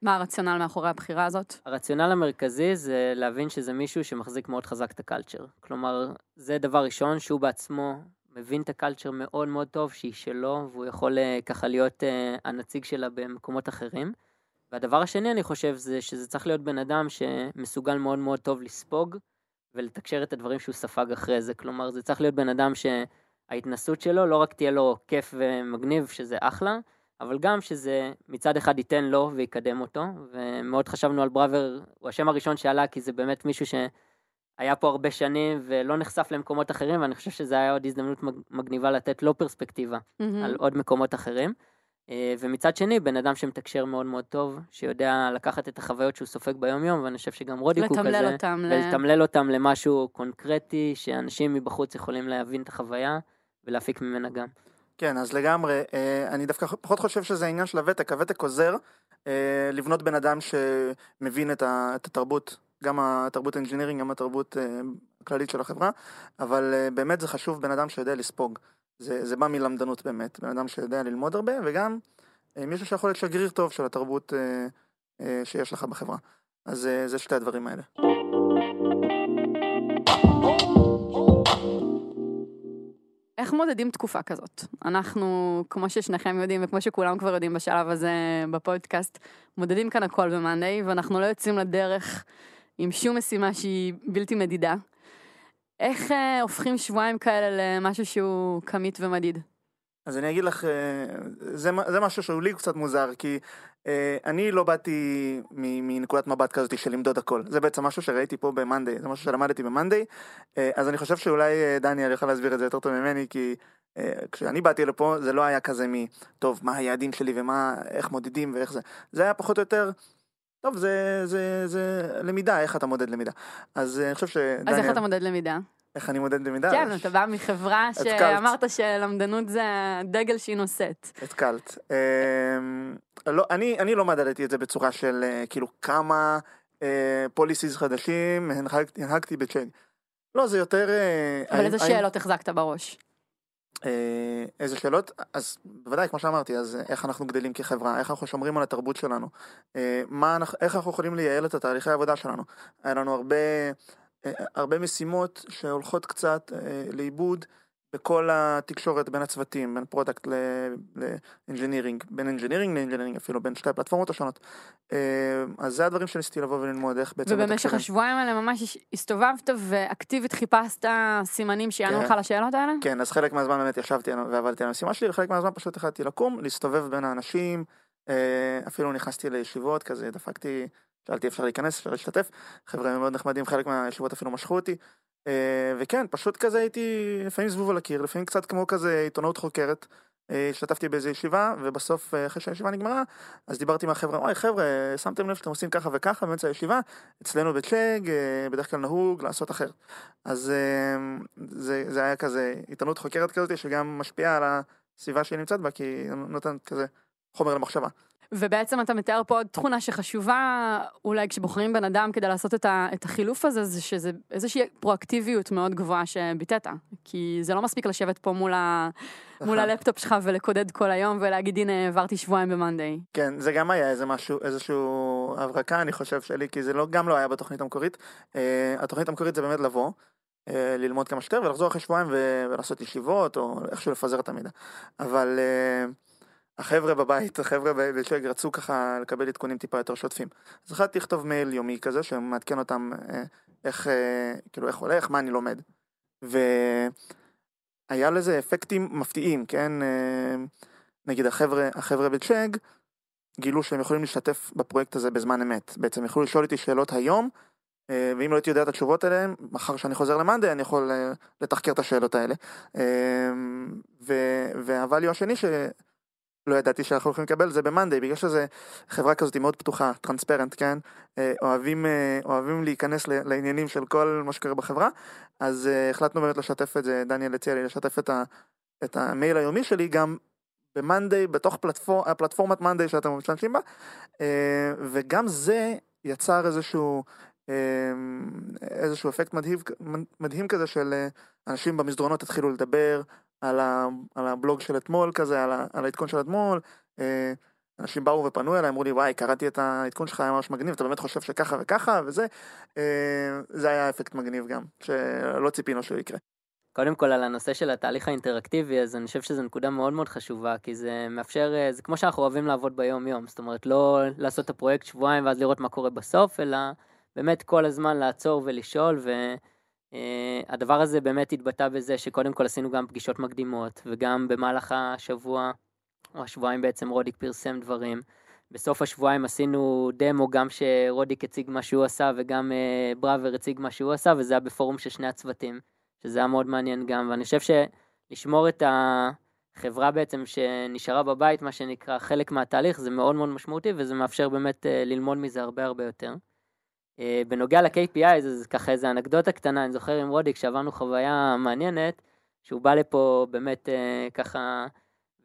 מה הרציונל מאחורי הבחירה הזאת?
שהרציונל המרכזי זה להבין שזה מישהו שמחזיק מאוד חזק את הקלצ'ר. כלומר, זה דבר ראשון, שהוא בעצמו מבין את הקלצ'ר מאוד מאוד טוב, שהיא שלו, והוא יכול ככה להיות הנציג שלה במקומות אחרים. והדבר השני, אני חושב, זה שזה צריך להיות בן אדם שמסוגל מאוד מאוד טוב לספוג ולתקשר את הדברים שהוא ספג אחרי זה. כלומר, זה צריך להיות בן אדם שההתנסות שלו לא רק תהיה לו כיף ומגניב, שזה אחלה, אבל גם שזה מצד אחד ייתן לו ויקדם אותו, ומאוד חשבנו על בראבר, הוא השם הראשון שעלה, כי זה באמת מישהו שהיה פה הרבה שנים ולא נחשף למקומות אחרים, ואני חושב שזה היה עוד הזדמנות מג- מגניבה לתת לו פרספקטיבה
מהמם.
על עוד מקומות אחרים. אה, ומצד שני, בן אדם שמתקשר מאוד מאוד טוב, שיודע לקחת את החוויות שהוא סופג ביום יום, ואני חושב שגם רודיק הוא כזה.
לתמלל אותם.
ולתמלל אותם למשהו קונקרטי, שאנשים מבחוץ יכולים להבין את החוויה ולהפיק ממנה גם.
כן, אז לגמרי, אה, אני דווקא פחות חושב שזה העניין של הוותק, הוותק עוזר אה, לבנות בן אדם שמבין את התרבות, גם התרבות ה engineering, גם התרבות הכללית של החברה, אבל באמת זה חשוב בן אדם שיודע לספוג. זה, זה בא מלמדנות באמת, בן אדם שיודע ללמוד הרבה, וגם אה, מישהו שיכול להיות שגריר טוב של התרבות אה, אה, שיש לך בחברה. אז זה שתי הדברים האלה.
איך מודדים תקופה כזאת? אנחנו, כמו ששניכם יודעים, וכמו שכולם כבר יודעים בשלב הזה בפודקאסט, מודדים כאן הכל ב-Monday, ואנחנו לא יוצאים לדרך עם שום משימה שהיא בלתי מדידה. איך אה, הופכים שבועיים כאלה למשהו שהוא כמית ומדיד?
אז אני אגיד לך, אה, זה, זה משהו שהוא לי קצת מוזר, כי אה, אני לא באתי מנקודת מבט כזאת של למדוד הכל. זה בעצם משהו שראיתי פה ב-Monday, זה משהו שלמדתי ב-Monday, אה, אז אני חושב שאולי דניאל יוכל להסביר את זה יותר טוב ממני, כי כשאני באתי לפה זה לא היה כזה מ... טוב, מה היעדים שלי ומה, איך מודדים ואיך זה. זה היה פחות או יותר... טוב, זה, זה, זה למידה, איך אתה מודד למידה. אז אה, אני חושב שדניאל...
אז איך אתה מודד למידה?
איך אני מודד למידה?
כן, אתה בא מחברה. שאמרת שלמדנות זה הדגל שהיא נושאת.
התקלת. אמ, לא, אני, אני לא מדדתי את זה בצורה של אה, כאילו כמה פוליסיס חדשים הנהגתי, בצ'ק. לא, זה יותר... אה,
אבל איזה שאלות החזקת בראש?
אה, איזה שאלות? אז בוודאי, כמו שאמרתי, אז איך אנחנו גדלים כחברה, איך אנחנו שומרים על התרבות שלנו, אה, מה אנחנו, איך אנחנו יכולים לייעל את התהליכי העבודה שלנו. היה לנו הרבה, אה, הרבה משימות שהולכות קצת לאיבוד בכל התקשורת בין הצוותים, בין product ל engineering, בין engineering ל engineering אפילו, בין שתי הפלטפורמות השונות. אה, אז זה הדברים שניסיתי לבוא וללמוד, איך בעצם
ובמשך. השבועיים האלה ממש הסתובבת ואקטיבית חיפשת סימנים שיענו
כן.
לך לשאלות האלה?
כן, אז חלק מהזמן באמת ישבתי ועבדתי על המשימה שלי, וחלק מהזמן פשוט החלטתי לקום, להסתובב בין האנשים, אה, אפילו נכנסתי לישיבות כזה, דפקתי, שאלתי אפשר להיכנס, אפשר להשתתף, חבר'ה מאוד נחמדים, חלק מהישיבות אפילו משכו אותי, אה, וכן, פשוט כזה הייתי לפעמים זבוב על הקיר, לפעמים קצת כמו כזה עיתונאות חוקרת. אה, השתתפתי באיזה ישיבה, ובסוף, אה, אחרי שהישיבה נגמרה, אז דיברתי עם החבר'ה, וואי חבר'ה, שמתם לב שאתם עושים ככה וככה באמצע הישיבה, אצלנו בצ'אג, אה, בדרך כלל נהוג לעשות אחרת. אז זה, זה היה כזה עיתונות חוקרת כזאת שגם משפיעה על הסביבה שהיא נמצאת בה, כי היא נותנת כזה חומר למחשבה.
ובעצם אתה מתאר פה עוד תכונה שחשובה, אולי כשבוחרים בן אדם כדי לעשות את, ה, את החילוף הזה, זה שזה איזושהי פרואקטיביות מאוד גבוהה שביטאת. כי זה לא מספיק לשבת פה מול, ה, מול. הלפטופ שלך ולקודד כל היום ולהגיד הנה העברתי שבועיים במאנדיי.
כן, זה גם היה איזה משהו, איזשהו הברקה, אני חושב שלי, כי זה לא, גם לא היה בתוכנית המקורית. אה, התוכנית המקורית זה באמת לבוא, אה, ללמוד כמה שיותר ולחזור אחרי שבועיים ולעשות ישיבות, או איכשהו לפזר את המידע. אבל אה, החבר'ה בבית, החבר'ה בשג רצו ככה לקבל עדכונים טיפה יותר שוטפים. אז החלטתי לכתוב מייל יומי כזה, שמעדכן אותם אה, איך, אה, כאילו איך הולך, מה אני לומד. והיה לזה אפקטים מפתיעים, כן? אה, נגיד החבר'ה, החבר'ה בצ'אג גילו שהם יכולים להשתתף בפרויקט הזה בזמן אמת. בעצם יכלו לשאול אותי שאלות היום, ואם לא הייתי יודע את התשובות עליהן, מחר שאני חוזר למאנדי אני יכול לתחקר את השאלות האלה. והvalue השני שלא ידעתי שאנחנו הולכים לקבל זה במאנדי, בגלל שזה חברה כזאת מאוד פתוחה, טרנספרנט, כן? אה, אוהבים, אה, אוהבים להיכנס לעניינים של כל מה שקורה בחברה, אז אה, החלטנו באמת לשתף את זה, דניאל הציע לי לשתף את, ה- את המייל היומי שלי גם במאנדיי, בתוך פלטפור, הפלטפורמת מאנדיי שאתם משתמשים בה, וגם זה יצר איזשהו, איזשהו אפקט מדהים, מדהים כזה של אנשים במסדרונות התחילו לדבר על, ה, על הבלוג של אתמול כזה, על, ה, על העדכון של אתמול. אה, אנשים באו ופנו אליי, אמרו לי, וואי, קראתי את העדכון שלך, היה ממש מגניב, אתה באמת חושב שככה וככה, וזה, אה, זה היה אפקט מגניב גם, שלא ציפינו שהוא יקרה.
קודם כל על הנושא של התהליך האינטראקטיבי, אז אני חושב שזו נקודה מאוד מאוד חשובה, כי זה מאפשר, אה, זה כמו שאנחנו אוהבים לעבוד ביום יום, זאת אומרת לא לעשות את הפרויקט שבועיים ואז לראות מה קורה בסוף, אלא באמת כל הזמן לעצור ולשאול, והדבר הזה באמת התבטא בזה שקודם כל עשינו גם פגישות מקדימות, וגם במהלך השבוע, או השבועיים בעצם רודיק פרסם דברים. בסוף השבועיים עשינו דמו גם שרודיק הציג מה שהוא עשה וגם uh, בראבר הציג מה שהוא עשה וזה היה בפורום של שני הצוותים. שזה היה מאוד מעניין גם, ואני חושב שלשמור את החברה בעצם שנשארה בבית, מה שנקרא, חלק מהתהליך, זה מאוד מאוד משמעותי, וזה מאפשר באמת אה, ללמוד מזה הרבה הרבה יותר. אה, בנוגע ל-KPI, אז ככה איזה אנקדוטה קטנה, אני זוכר עם רודי, כשעברנו חוויה מעניינת, שהוא בא לפה באמת אה, ככה,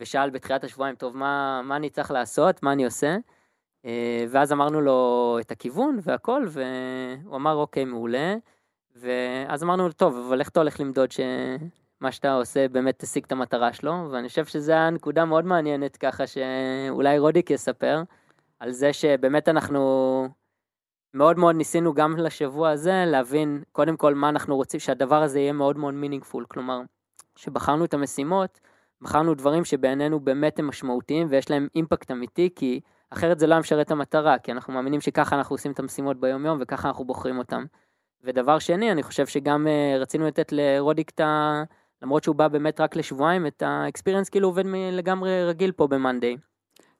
ושאל בתחילת השבועיים, טוב, מה, מה אני צריך לעשות, מה אני עושה? ואז אמרנו לו את הכיוון והכל, והוא אמר, אוקיי, מעולה. ואז אמרנו, טוב, אבל איך אתה הולך למדוד שמה שאתה עושה באמת תשיג את המטרה שלו? ואני חושב שזו הנקודה מאוד מעניינת ככה שאולי רודיק יספר, על זה שבאמת אנחנו מאוד מאוד ניסינו גם לשבוע הזה להבין קודם כל מה אנחנו רוצים, שהדבר הזה יהיה מאוד מאוד meaningful, כלומר, שבחרנו את המשימות, בחרנו דברים שבעינינו באמת הם משמעותיים ויש להם impact אמיתי, כי אחרת זה לא משרת את המטרה, כי אנחנו מאמינים שככה אנחנו עושים את המשימות ביום יום וככה אנחנו בוחרים אותם. ודבר שני, אני חושב שגם uh, רצינו לתת לרודיק את ה... למרות שהוא בא באמת רק לשבועיים, את ה experience כאילו עובד לגמרי רגיל פה ב monday.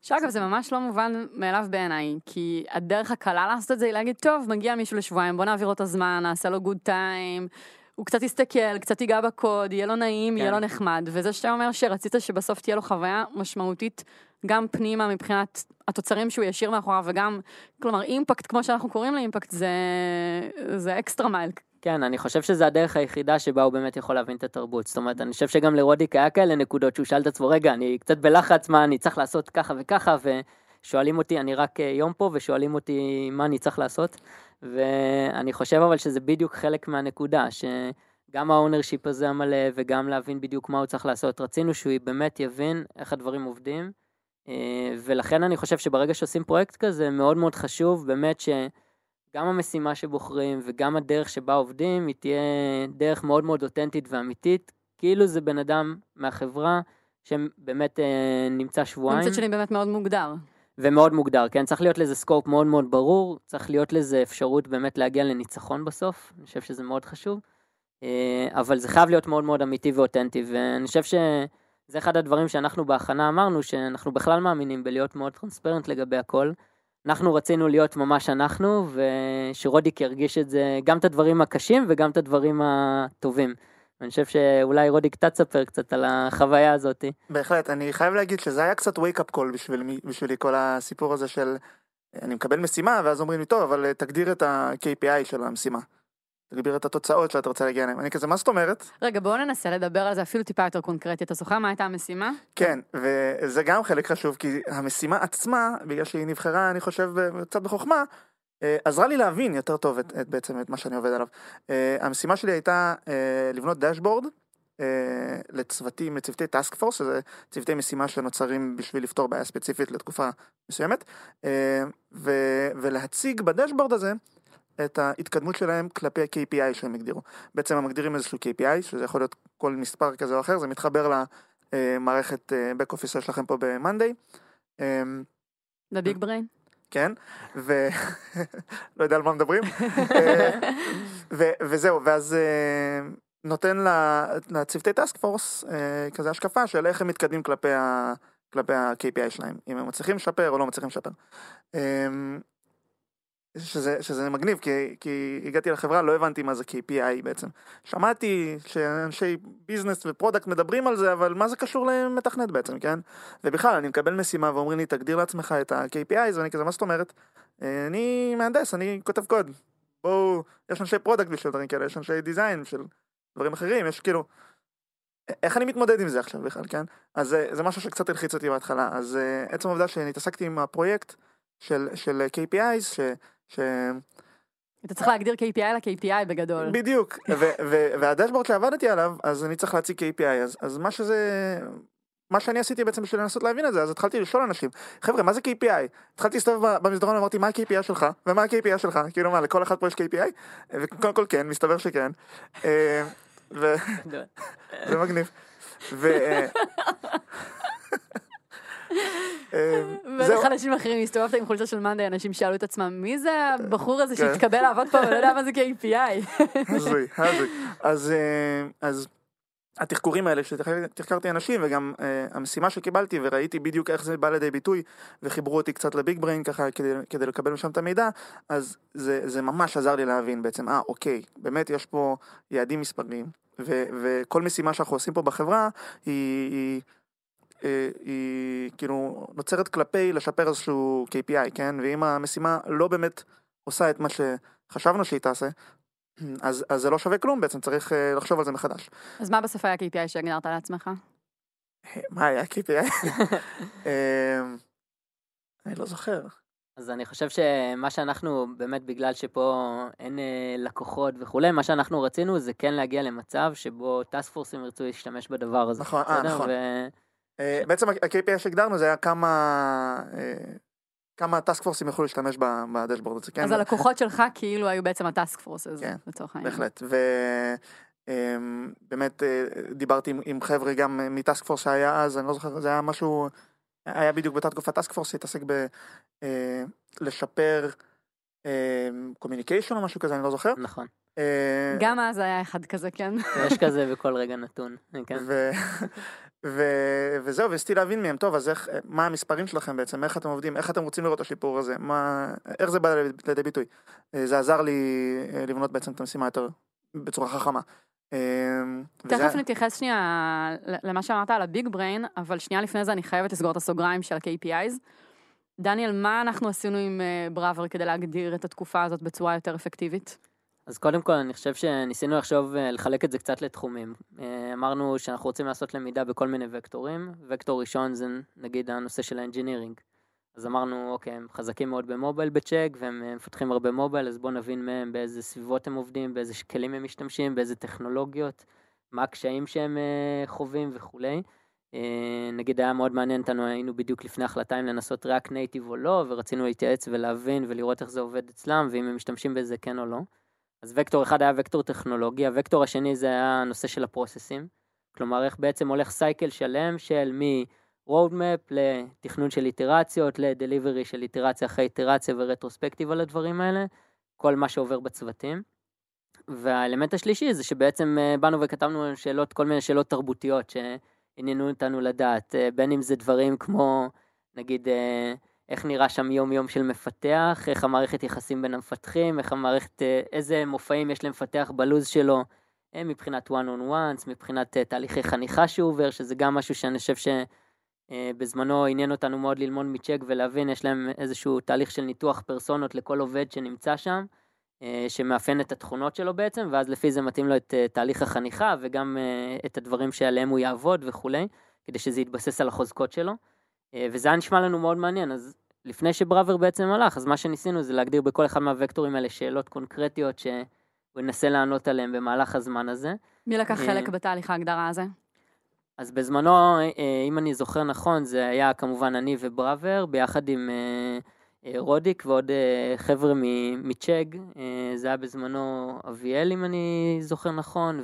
שאגב, זה ממש לא מובן מאליו בעיניי, כי הדרך הקלה לעשות את זה היא להגיד, טוב, מגיע מישהו לשבועיים, בוא נעביר לו את הזמן, נעשה לו good time, הוא קצת יסתכל, קצת ייגע בקוד, יהיה לו נעים, כן. יהיה לו נחמד, וזה שאתה אומר שרצית שבסוף תהיה לו חוויה משמעותית, גם פנימה מבחינת התוצרים שהוא ישאיר מאחוריו, וגם, כלומר, impact, כמו שאנחנו קוראים ל impact, זה, זה extra mile.
כן, אני חושב שזה הדרך היחידה שבה הוא באמת יכול להבין את התרבות. זאת אומרת, אני חושב שגם לרודיק היה כאלה נקודות שהוא שאל את עצמו, רגע, אני קצת בלחץ, מה אני צריך לעשות ככה וככה, ושואלים אותי, אני רק אה, יום פה, ושואלים אותי מה אני צריך לעשות. ואני חושב אבל שזה בדיוק חלק מהנקודה, שגם ה ownership הזה המלא, וגם להבין בדיוק מה הוא צריך לעשות. רצינו שהוא באמת יבין איך הדברים עובדים. אה, ולכן אני חושב שברגע שעושים פרויקט כזה, מאוד מאוד חשוב באמת שגם המשימה שבוחרים וגם הדרך שבה עובדים, היא תהיה דרך מאוד מאוד אותנטית ואמיתית, כאילו זה בן אדם מהחברה שבאמת אה, נמצא שבועיים.
מצד שני באמת מאוד מוגדר.
ומאוד מוגדר, כן? צריך להיות לזה scope מאוד מאוד ברור, צריך להיות לזה אפשרות באמת להגיע לניצחון בסוף, אני חושב שזה מאוד חשוב, אה, אבל זה חייב להיות מאוד מאוד אמיתי ואותנטי, ואני חושב ש... זה אחד הדברים שאנחנו בהכנה אמרנו, שאנחנו בכלל מאמינים בלהיות מאוד transparent לגבי הכל. אנחנו רצינו להיות ממש אנחנו, ושרודיק ירגיש את זה, גם את הדברים הקשים וגם את הדברים הטובים. אני חושב שאולי רודיק אתה תספר קצת על החוויה הזאת.
בהחלט, אני חייב להגיד שזה היה קצת wake up call בשביל, בשבילי, כל הסיפור הזה של אני מקבל משימה ואז אומרים לי טוב אבל תגדיר את ה-KPI של המשימה. תגביר את התוצאות שאתה רוצה להגיע אליהן. אני כזה, מה זאת אומרת?
רגע, בואו ננסה לדבר על זה אפילו טיפה יותר קונקרטי. אתה זוכר מה הייתה המשימה?
כן, וזה גם חלק חשוב, כי המשימה עצמה, בגלל שהיא נבחרה, אני חושב, קצת בחוכמה, אה, עזרה לי להבין יותר טוב את, את בעצם את מה שאני עובד עליו. אה, המשימה שלי הייתה אה, לבנות דשבורד לצוותים, לצוותי טאסק פורס, שזה צוותי משימה שנוצרים בשביל לפתור בעיה ספציפית לתקופה מסוימת, ולהציג בדשבורד הזה את ההתקדמות שלהם כלפי ה-KPI שהם הגדירו. בעצם הם מגדירים איזשהו KPI, שזה יכול להיות כל מספר כזה או אחר, זה מתחבר למערכת back office שלכם פה ב-Monday.
לביג בריין?
כן, ולא יודע על מה מדברים. וזהו, ואז אה, נותן לצוותי task force אה, כזה השקפה של איך הם מתקדמים כלפי ה-KPI שלהם, אם הם מצליחים לשפר או לא מצליחים לשפר. שזה, שזה מגניב, כי, כי הגעתי לחברה, לא הבנתי מה זה KPI בעצם. שמעתי שאנשי business ו product מדברים על זה, אבל מה זה קשור למתכנת בעצם, כן? ובכלל, אני מקבל משימה ואומרים לי, תגדיר לעצמך את ה-KPI, ואני כזה, מה זאת אומרת? אה, אני מהנדס, אני כותב קוד. בואו, יש אנשי product בשביל דברים כאלה, יש אנשי design של דברים אחרים, יש כאילו... איך אני מתמודד עם זה עכשיו בכלל, כן? אז זה, זה משהו שקצת הלחיץ אותי בהתחלה. אז uh, עצם העובדה שאני התעסקתי עם הפרויקט של, של KPIs, ש...
אתה צריך להגדיר KPI ל-KPI בגדול.
בדיוק, וה dashboard שעבדתי עליו, אז אני צריך להציג KPI, אז, אז מה שזה, מה שאני עשיתי בעצם בשביל לנסות להבין את זה, אז התחלתי לשאול אנשים, חבר'ה, מה זה KPI? התחלתי להסתובב במסדרון ואמרתי, מה ה-KPI שלך? ומה ה-KPI שלך? כאילו מה, לכל אחד פה יש KPI? וקודם כל כן, מסתבר שכן. אה, ו- זה מגניב. ו... אה, אה,
אנשים אחרים הסתובבת עם חולצה של מאנדי, אנשים שאלו את עצמם, מי זה הבחור הזה
כן.
שהתקבל לעבוד פה ולא יודע מה זה KPI?
הזוי, הזוי. אז, אה, אז התחקורים האלה שתחקרתי אנשים וגם אה, המשימה שקיבלתי וראיתי בדיוק איך זה בא לידי ביטוי וחיברו אותי קצת לביג בריין ככה כדי, לקבל משם את המידע אז זה, ממש עזר לי להבין בעצם אה אוקיי באמת יש פה יעדים מספריים ו, וכל משימה שאנחנו עושים פה בחברה היא, היא, אה, היא כאילו נוצרת כלפי לשפר איזשהו KPI כן ואם המשימה לא באמת עושה את מה שחשבנו שהיא תעשה אז, אז זה לא שווה כלום בעצם, צריך uh, לחשוב על זה מחדש.
אז מה בסוף היה KPI שהגדרת לעצמך?
מה היה KPI? אמ, אני לא זוכר.
אז אני חושב שמה שאנחנו, באמת בגלל שפה אין אה, לקוחות וכולי, מה שאנחנו רצינו זה כן להגיע למצב שבו טאסק פורסים ירצו להשתמש בדבר הזה.
נכון, אה? נכון.
ו-
אה, בעצם ה-KPI שהגדרנו זה היה כמה... אה, כמה task force ים יוכלו להשתמש ב dashboard הזה, כן?
אז הלקוחות שלך כאילו היו בעצם ה task forces,
כן,
לצורך העניין.
בהחלט. ובאמת דיברתי עם, עם חבר'ה גם מ task force שהיה אז, אני לא זוכר, זה היה משהו, היה בדיוק באותה תקופת task force שהתעסק ב... אה, communication או משהו כזה, אני לא זוכר.
נכון.
אה,
גם אז היה אחד כזה, כן.
יש כזה בכל רגע נתון. כן.
ו... ו... וזהו, וניסיתי להבין מהם, טוב, אז איך, מה המספרים שלכם בעצם, איך אתם עובדים, איך אתם רוצים לראות את השיפור הזה, מה, איך זה בא לידי ביטוי. אה, זה עזר לי אה, לבנות בעצם את המשימה יותר בצורה חכמה.
תכף נתייחס שנייה למה שאמרת על הביג בריין, אבל שנייה לפני זה אני חייבת לסגור את הסוגריים של ה-KPIs. דניאל, מה אנחנו עשינו עם אה, בראבר כדי להגדיר את התקופה הזאת בצורה יותר אפקטיבית?
אז קודם כל אני חושב שניסינו לחשוב, אה, לחלק את זה קצת לתחומים. אה, אמרנו שאנחנו רוצים לעשות למידה בכל מיני וקטורים. וקטור ראשון זה נגיד הנושא של ה engineering. אז אמרנו, אוקיי, הם חזקים מאוד ב mobile בצ'ק, והם מפתחים הרבה mobile, אז בואו נבין מהם באיזה סביבות הם עובדים, באיזה כלים הם משתמשים, באיזה טכנולוגיות, מה הקשיים שהם חווים וכולי. אה, נגיד היה מאוד מעניין אותנו, היינו בדיוק לפני החלטה אם לנסות React Native או לא, ורצינו להתייעץ ולהבין ולראות איך זה עובד אצלם, ואם הם משתמשים בזה כן או לא. אז וקטור אחד היה וקטור טכנולוגי, הוקטור השני זה היה הנושא של ה process ים. כלומר, איך בעצם הולך סייקל שלם של מ-roadmap לתכנון של איטרציות, לדליברי של איטרציה אחרי איטרציה ורטרוספקטיב על הדברים האלה, כל מה שעובר בצוותים. והאלמנט השלישי זה שבעצם אה, באנו וכתבנו שאלות, כל מיני שאלות תרבותיות שעניינו אותנו לדעת, אה, בין אם זה דברים כמו, נגיד, אה, איך נראה שם יום יום של מפתח, איך המערכת יחסים בין המפתחים, איך המערכת, אה, איזה מופעים יש למפתח בלוז שלו, מבחינת one on ones, מבחינת תהליכי חניכה שהוא עובר, שזה גם משהו שאני חושב שבזמנו עניין אותנו מאוד ללמוד מצ'ק ולהבין, יש להם איזשהו תהליך של ניתוח פרסונות לכל עובד שנמצא שם, שמאפיין את התכונות שלו בעצם, ואז לפי זה מתאים לו את אה, תהליך החניכה וגם אה, את הדברים שעליהם הוא יעבוד וכולי, כדי שזה יתבסס על החוזקות שלו. אה, וזה היה נשמע לנו מאוד מעניין, אז לפני שבראבר בעצם הלך, אז מה שניסינו זה להגדיר בכל אחד מהווקטורים האלה שאלות קונקרטיות שהוא ינסה לענות עליהן במהלך הזמן הזה.
מי לקח
אה,
חלק בתהליך ההגדרה הזה?
אז בזמנו, אה, אם אני זוכר נכון, זה היה כמובן אני ובראבר, ביחד עם אה, אה, רודיק ועוד אה, חבר'ה מצ'ג, אה, זה היה בזמנו אביאל אם אני זוכר נכון,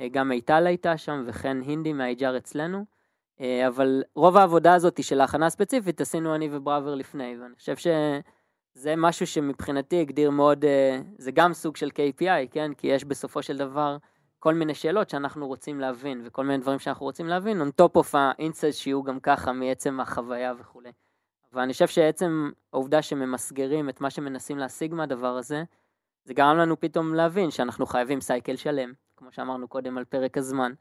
וגם מיטל הייתה שם, וכן הינדי מה-HR אצלנו. אה, אבל רוב העבודה הזאת של ההכנה הספציפית עשינו אני ובראבר לפני, ואני חושב שזה משהו שמבחינתי הגדיר מאוד, אה, זה גם סוג של KPI, כן? כי יש בסופו של דבר כל מיני שאלות שאנחנו רוצים להבין, וכל מיני דברים שאנחנו רוצים להבין, on top of ה-insights שיהיו גם ככה מעצם החוויה וכולי. אבל אני חושב שעצם העובדה שממסגרים את מה שמנסים להשיג מהדבר הזה, זה גרם לנו פתאום להבין שאנחנו חייבים סייקל שלם, כמו שאמרנו קודם על פרק הזמן,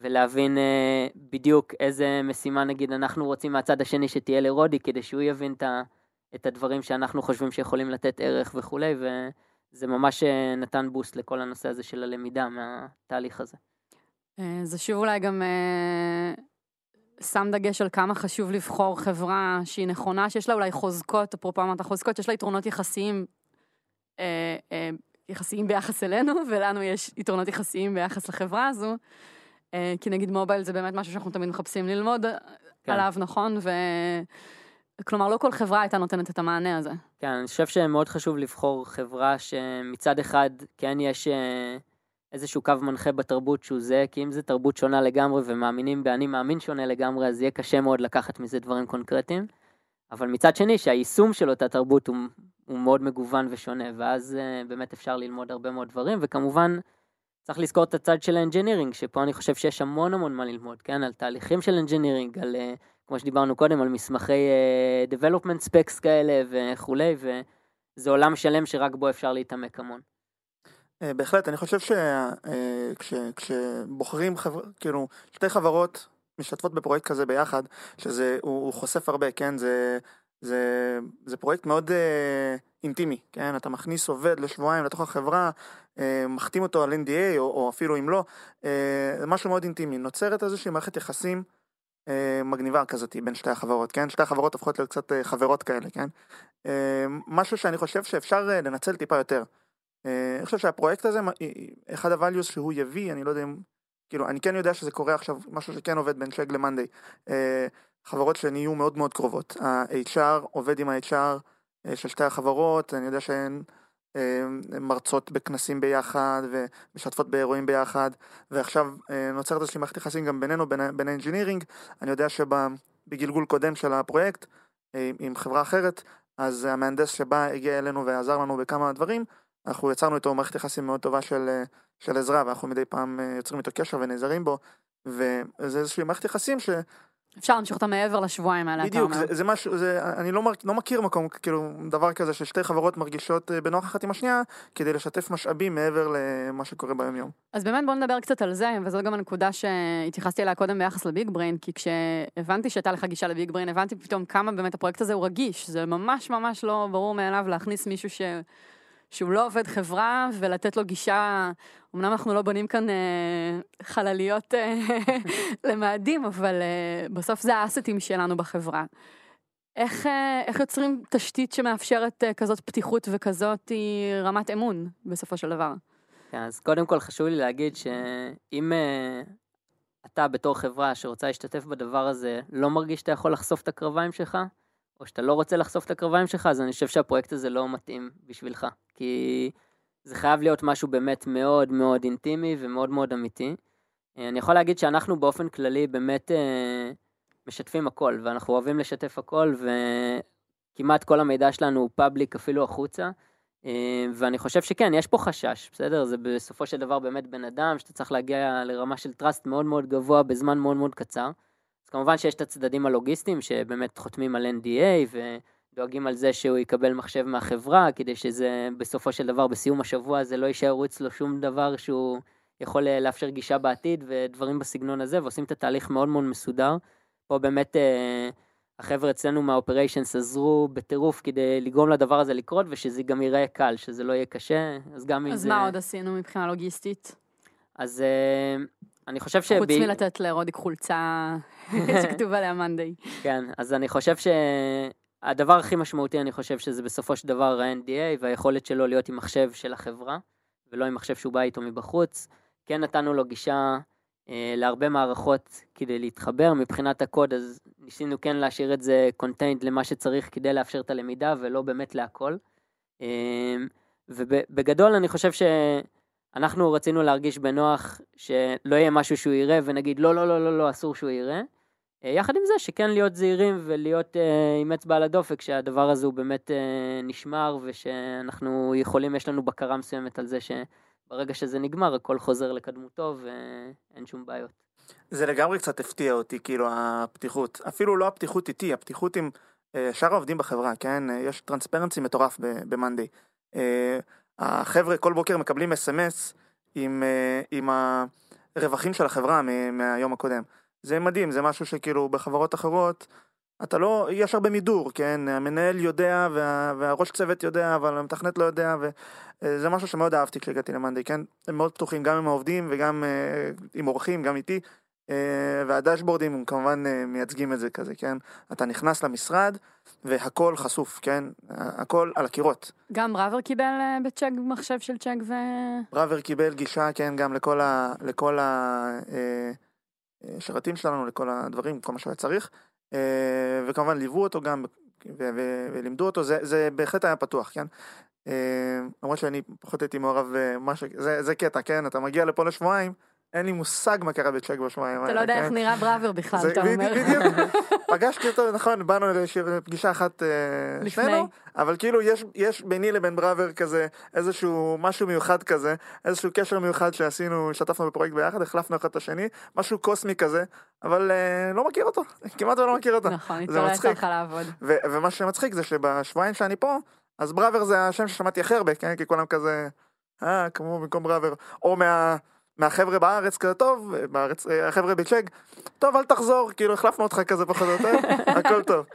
ולהבין אה, בדיוק איזה משימה נגיד אנחנו רוצים מהצד השני שתהיה לרודי, כדי שהוא יבין את הדברים שאנחנו חושבים שיכולים לתת ערך וכולי, וזה ממש אה, נתן בוסט לכל הנושא הזה של הלמידה מהתהליך הזה.
אה, זה שוב אולי גם אה, שם דגש על כמה חשוב לבחור חברה שהיא נכונה, שיש לה אולי חוזקות, אפרופו אמרת חוזקות, שיש לה יתרונות יחסיים אה, אה, יחסיים ביחס אלינו, ולנו יש יתרונות יחסיים ביחס לחברה הזו. אה, כי נגיד מובייל זה באמת משהו שאנחנו תמיד מחפשים ללמוד
כן.
עליו, נכון? ו... כלומר, לא כל חברה הייתה נותנת את המענה הזה.
כן, אני חושב שמאוד חשוב לבחור חברה שמצד אחד כן יש אה, איזשהו קו מנחה בתרבות שהוא זה, כי אם זה תרבות שונה לגמרי ומאמינים באני מאמין שונה לגמרי, אז יהיה קשה מאוד לקחת מזה דברים קונקרטיים. אבל מצד שני, שהיישום של אותה תרבות הוא, הוא מאוד מגוון ושונה, ואז uh, באמת אפשר ללמוד הרבה מאוד דברים, וכמובן, צריך לזכור את הצד של ה engineering, שפה אני חושב שיש המון המון מה ללמוד, כן? על תהליכים של engineering, על, uh, כמו שדיברנו קודם, על מסמכי uh, development specs כאלה וכולי, וזה עולם שלם שרק בו אפשר להתעמק המון.
בהחלט, אני חושב שכשבוחרים, חבר... כאילו, שתי חברות משתתפות בפרויקט כזה ביחד, שזה, הוא, הוא חושף הרבה, כן? זה, זה, זה פרויקט מאוד אה, אינטימי, כן? אתה מכניס עובד לשבועיים לתוך החברה, אה, מחתים אותו על NDA, או, או אפילו אם לא, אה, זה משהו מאוד אינטימי. נוצרת איזושהי מערכת יחסים אה, מגניבה כזאת בין שתי החברות, כן? שתי החברות הופכות להיות קצת אה, חברות כאלה, כן? אה, משהו שאני חושב שאפשר אה, לנצל טיפה יותר. אה, אני חושב שהפרויקט הזה, אחד ה-values שהוא יביא, אני לא יודע אם כאילו, אני כן יודע שזה קורה עכשיו, משהו שכן עובד בין Chegg ל monday. אה, חברות שנהיו מאוד מאוד קרובות. ה-HR עובד עם ה-HR אה, של שתי החברות, אני יודע שהן אה, מרצות בכנסים ביחד ומשתפות באירועים ביחד, ועכשיו נוצרת איזושהי מערכת יחסים גם בינינו, בין ה engineering. אני יודע שבגלגול קודם של הפרויקט, עם חברה אחרת, אז המהנדס שבא הגיע אלינו ועזר לנו בכמה דברים, אנחנו יצרנו איתו מערכת יחסים מאוד טובה של, של עזרה, ואנחנו מדי פעם אה, יוצרים איתו קשר ונעזרים בו, וזה איזושהי מערכת יחסים ש...
אפשר להמשיך אותה מעבר לשבועיים האלה,
אתה אומר. בדיוק, זה, זה משהו, זה, אני לא, לא מכיר מקום, כאילו, דבר כזה ששתי חברות מרגישות אה, בנוח אחת עם השנייה, כדי לשתף משאבים מעבר למה שקורה ביום יום.
אז באמת בוא נדבר קצת על זה, וזו גם הנקודה שהתייחסתי אליה קודם ביחס לביג בריין, כי כשהבנתי שהייתה לך גישה לביג בריין, הבנתי פתאום כמה באמת הפרויקט הזה הוא רגיש, זה ממש ממש לא ברור מאליו להכניס מישהו ש... שהוא לא עובד חברה ולתת לו גישה, אמנם אנחנו לא בונים כאן אה, חלליות אה, למאדים, אבל אה, בסוף זה האסטים שלנו בחברה. איך, אה, איך יוצרים תשתית שמאפשרת אה, כזאת פתיחות וכזאת רמת אמון בסופו של דבר?
כן, אז קודם כל חשוב לי להגיד שאם אה, אתה בתור חברה שרוצה להשתתף בדבר הזה לא מרגיש שאתה יכול לחשוף את הקרביים שלך, או שאתה לא רוצה לחשוף את הקרביים שלך, אז אני חושב שהפרויקט הזה לא מתאים בשבילך. כי זה חייב להיות משהו באמת מאוד מאוד אינטימי ומאוד מאוד אמיתי. אה, אני יכול להגיד שאנחנו באופן כללי באמת אה, משתפים הכל, ואנחנו אוהבים לשתף הכל, וכמעט כל המידע שלנו הוא public אפילו החוצה. אה, ואני חושב שכן, יש פה חשש, בסדר? זה בסופו של דבר באמת בן אדם שאתה צריך להגיע לרמה של trust מאוד מאוד גבוה בזמן מאוד מאוד קצר. כמובן שיש את הצדדים הלוגיסטיים שבאמת חותמים על NDA ודואגים על זה שהוא יקבל מחשב מהחברה כדי שזה בסופו של דבר בסיום השבוע זה לא יישארו אצלו שום דבר שהוא יכול אה, לאפשר גישה בעתיד ודברים בסגנון הזה ועושים את התהליך מאוד מאוד מסודר. פה באמת אה, החבר'ה אצלנו מהאופריישנס עזרו בטירוף כדי לגרום לדבר הזה לקרות ושזה גם ייראה קל, שזה לא יהיה קשה, אז גם
אם
זה...
אז מה עוד עשינו מבחינה לוגיסטית?
אז אה, אני חושב ש...
חוץ מלתת לרודיק חולצה שכתוב עליה מאנדיי.
כן, אז אני חושב שהדבר הכי משמעותי, אני חושב שזה בסופו של דבר ה-NDA והיכולת שלו להיות עם מחשב של החברה, ולא עם מחשב שהוא בא איתו מבחוץ. כן נתנו לו גישה אה, להרבה מערכות כדי להתחבר. מבחינת הקוד, אז ניסינו כן להשאיר את זה contained למה שצריך כדי לאפשר את הלמידה, ולא באמת להכל. אה, ובגדול אני חושב ש... אנחנו רצינו להרגיש בנוח שלא יהיה משהו שהוא יראה ונגיד לא, לא, לא, לא, לא, אסור שהוא יראה. אה, יחד עם זה שכן להיות זהירים ולהיות uh, עם אצבע על הדופק שהדבר הזה הוא באמת uh, נשמר ושאנחנו יכולים, יש לנו בקרה מסוימת על זה שברגע שזה נגמר הכל חוזר לקדמותו ואין שום בעיות.
זה לגמרי קצת הפתיע אותי, כאילו הפתיחות. אפילו לא הפתיחות איתי, הפתיחות עם uh, שאר העובדים בחברה, כן? יש טרנספרנסי מטורף במאנדי. Uh, החבר'ה כל בוקר מקבלים אס.אם.אס עם, אה, עם הרווחים של החברה מהיום הקודם. זה מדהים, זה משהו שכאילו בחברות אחרות, אתה לא, יש הרבה מידור, כן? המנהל יודע וה, והראש צוות יודע, אבל המתכנת לא יודע, וזה משהו שמאוד אהבתי כשהגעתי למאנדי, כן? הם מאוד פתוחים גם עם העובדים וגם uh, עם אורחים, גם איתי. אה, והדשבורדים הם כמובן אה, מייצגים את זה כזה, כן? אתה נכנס למשרד והכל חשוף, כן? הכל על הקירות.
גם בראבר קיבל אה, בצ'ק מחשב של צ'ק ו...
בראבר קיבל גישה, כן, גם לכל ה... לכל ה... אה, אה, שרתים שלנו, לכל הדברים, כל מה שהיה צריך, וכמובן ליוו אותו גם ולימדו אותו, זה, זה בהחלט היה פתוח, כן? למרות שאני פחות הייתי מעורב במשהו, זה, זה קטע, כן? אתה מגיע לפה לשבועיים, אין לי מושג מה קרה בצ'ק בשבועיים
אתה לא יודע
כן?
איך נראה בראבר בכלל, אתה אומר.
בדיוק. פגשתי אותו, נכון, באנו לפגישה אחת אה. שנינו, אבל כאילו יש, יש ביני לבין בראבר כזה איזשהו משהו מיוחד כזה, איזשהו קשר מיוחד שעשינו, השתתפנו בפרויקט ביחד, החלפנו אחד את השני, משהו קוסמי כזה, אבל אה, לא מכיר אותו, כמעט ולא מכיר אותו.
נכון,
מצחיק.
לך לעבוד.
ומה שמצחיק זה שבשבועיים שאני פה, אז בראבר זה השם ששמעתי הכי הרבה, כן? כי כולם כזה, אה, כמו במקום בראבר, או מה... מהחבר'ה בארץ כזה טוב, בארץ, אה, החבר'ה בצ'ק, טוב אל תחזור, כאילו החלפנו אותך כזה פחות או יותר, הכל טוב.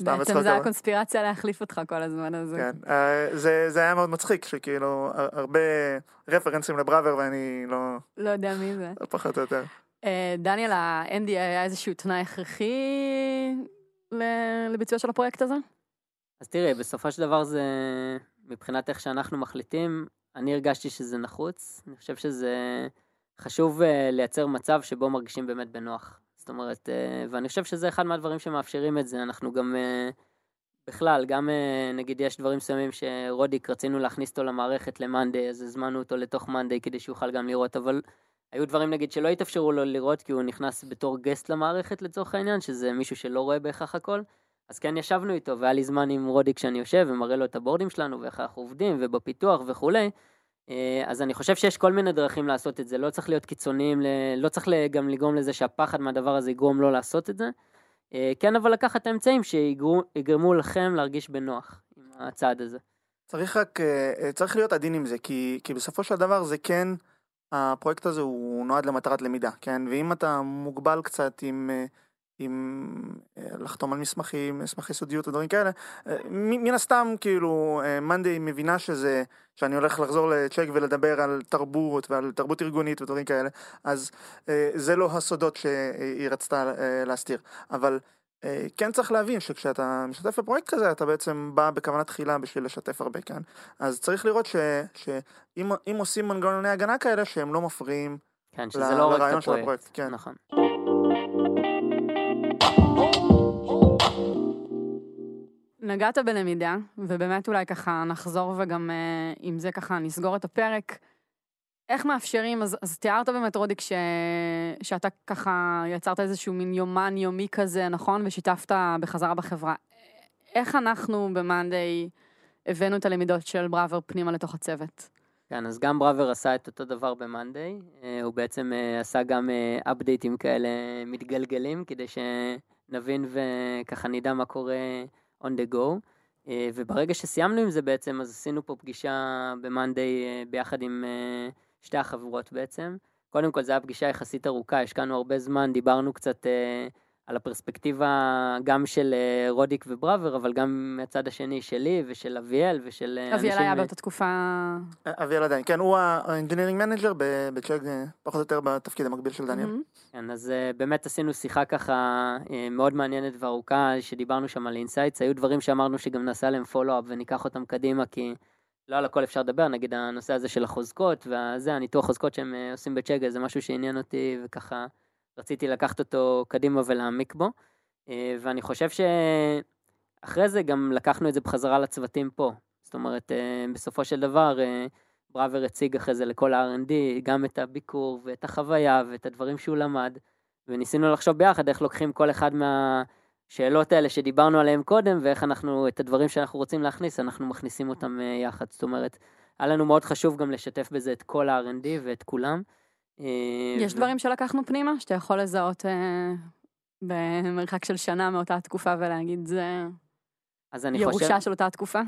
סתם
בעצם זה הקונספירציה להחליף אותך כל הזמן הזה.
כן, אה, זה, זה היה מאוד מצחיק, שכאילו הר- הרבה רפרנסים לבראבר ואני לא,
לא יודע מי זה.
פחות או יותר.
אה, דניאל, ה-NDA היה איזשהו תנאי הכרחי ל- לביצוע של הפרויקט הזה?
אז תראי, בסופו של דבר זה, מבחינת איך שאנחנו מחליטים, אני הרגשתי שזה נחוץ. אני חושב שזה חשוב אה, לייצר מצב שבו מרגישים באמת בנוח. זאת אומרת, אה, ואני חושב שזה אחד מהדברים שמאפשרים את זה. אנחנו גם, אה, בכלל, גם אה, נגיד יש דברים מסוימים שרודיק רצינו להכניס אותו למערכת למאנדיי, אז הזמנו אותו לתוך מאנדיי כדי שיוכל גם לראות, אבל היו דברים נגיד שלא התאפשרו לו לראות כי הוא נכנס בתור גסט למערכת לצורך העניין, שזה מישהו שלא רואה בהכרח הכל. אז כן ישבנו איתו, והיה לי זמן עם רודי כשאני יושב ומראה לו את הבורדים שלנו ואיך אנחנו עובדים ובפיתוח וכולי. אה, אז אני חושב שיש כל מיני דרכים לעשות את זה, לא צריך להיות קיצוניים, לא צריך גם לגרום לזה שהפחד מהדבר הזה יגרום לא לעשות את זה. אה, כן, אבל לקחת האמצעים שיגרמו לכם להרגיש בנוח עם הצעד הזה.
צריך רק, אה, צריך להיות עדין עם זה, כי, כי בסופו של דבר זה כן, הפרויקט הזה הוא נועד למטרת למידה, כן? ואם אתה מוגבל קצת עם, עם אה, לחתום על מסמכים, מסמכי סודיות ודברים כאלה, אה, מן הסתם כאילו מאנדיי מבינה שזה, שאני הולך לחזור לצ'ק ולדבר על תרבות ועל תרבות ארגונית ודברים כאלה, אז אה, זה לא הסודות שהיא רצתה אה, להסתיר, אבל אה, כן צריך להבין שכשאתה משתתף בפרויקט כזה אתה בעצם בא בכוונה תחילה בשביל לשתף הרבה כאן אז צריך לראות ש- שאם אם עושים מנגנוני הגנה כאלה שהם לא מפריעים
כן,
ל-
שזה לא רק
לרעיון של.
הפרויקט,
כן.
נכון.
נגעת בלמידה, ובאמת אולי ככה נחזור וגם אה, עם זה ככה נסגור את הפרק. איך מאפשרים, אז, אז תיארת באמת רודיק ש... שאתה ככה יצרת איזשהו מין יומן יומי כזה, נכון? ושיתפת בחזרה בחברה. איך אנחנו במאנדיי הבאנו את הלמידות של בראבר פנימה לתוך הצוות?
כן, אז גם בראבר עשה את אותו דבר במאנדיי, אה, הוא בעצם אה, עשה גם אפדייטים כאלה מתגלגלים, כדי שנבין וככה נדע מה קורה on the go. אה, וברגע שסיימנו עם זה בעצם, אז עשינו פה פגישה במאנדיי אה, ביחד עם אה, שתי החברות בעצם. קודם כל זו הייתה פגישה יחסית ארוכה, השקענו הרבה זמן, דיברנו קצת על הפרספקטיבה גם של אה, רודיק ובראבר, אבל גם מהצד השני שלי ושל אביאל ושל אה,
אביאל
אנשים...
היה באותה תקופה...
אביאל עדיין, כן, הוא ה-engineering manager ב- ב Chegg, אה, פחות או יותר בתפקיד המקביל של דניאל.
מהמם.
כן, אז באמת עשינו שיחה ככה מאוד מעניינת וארוכה, שדיברנו שם על insights, היו דברים שאמרנו שגם נעשה עליהם follow-up וניקח אותם קדימה, כי לא על הכל אפשר לדבר, נגיד הנושא הזה של החוזקות, וזה, הניתוח חוזקות שהם עושים ב Chegg, זה משהו שעניין אותי, וככה רציתי לקחת אותו קדימה ולהעמיק בו. Uh, ואני חושב שאחרי זה גם לקחנו את זה בחזרה לצוותים פה. זאת אומרת, uh, בסופו של דבר, uh, בראבר הציג אחרי זה לכל ה-R&D, גם את הביקור ואת החוויה ואת הדברים שהוא למד, וניסינו לחשוב ביחד איך לוקחים כל אחד מהשאלות האלה שדיברנו עליהן קודם, ואיך אנחנו, את הדברים שאנחנו רוצים להכניס, אנחנו מכניסים אותם אה, יחד. זאת אומרת, היה לנו מאוד חשוב גם לשתף בזה את כל ה-R&D ואת כולם. אה,
יש
ו-
דברים שלקחנו פנימה, שאתה יכול לזהות אה, במרחק של שנה מאותה תקופה ולהגיד זה
אני חושב...
ירושה של אותה תקופה?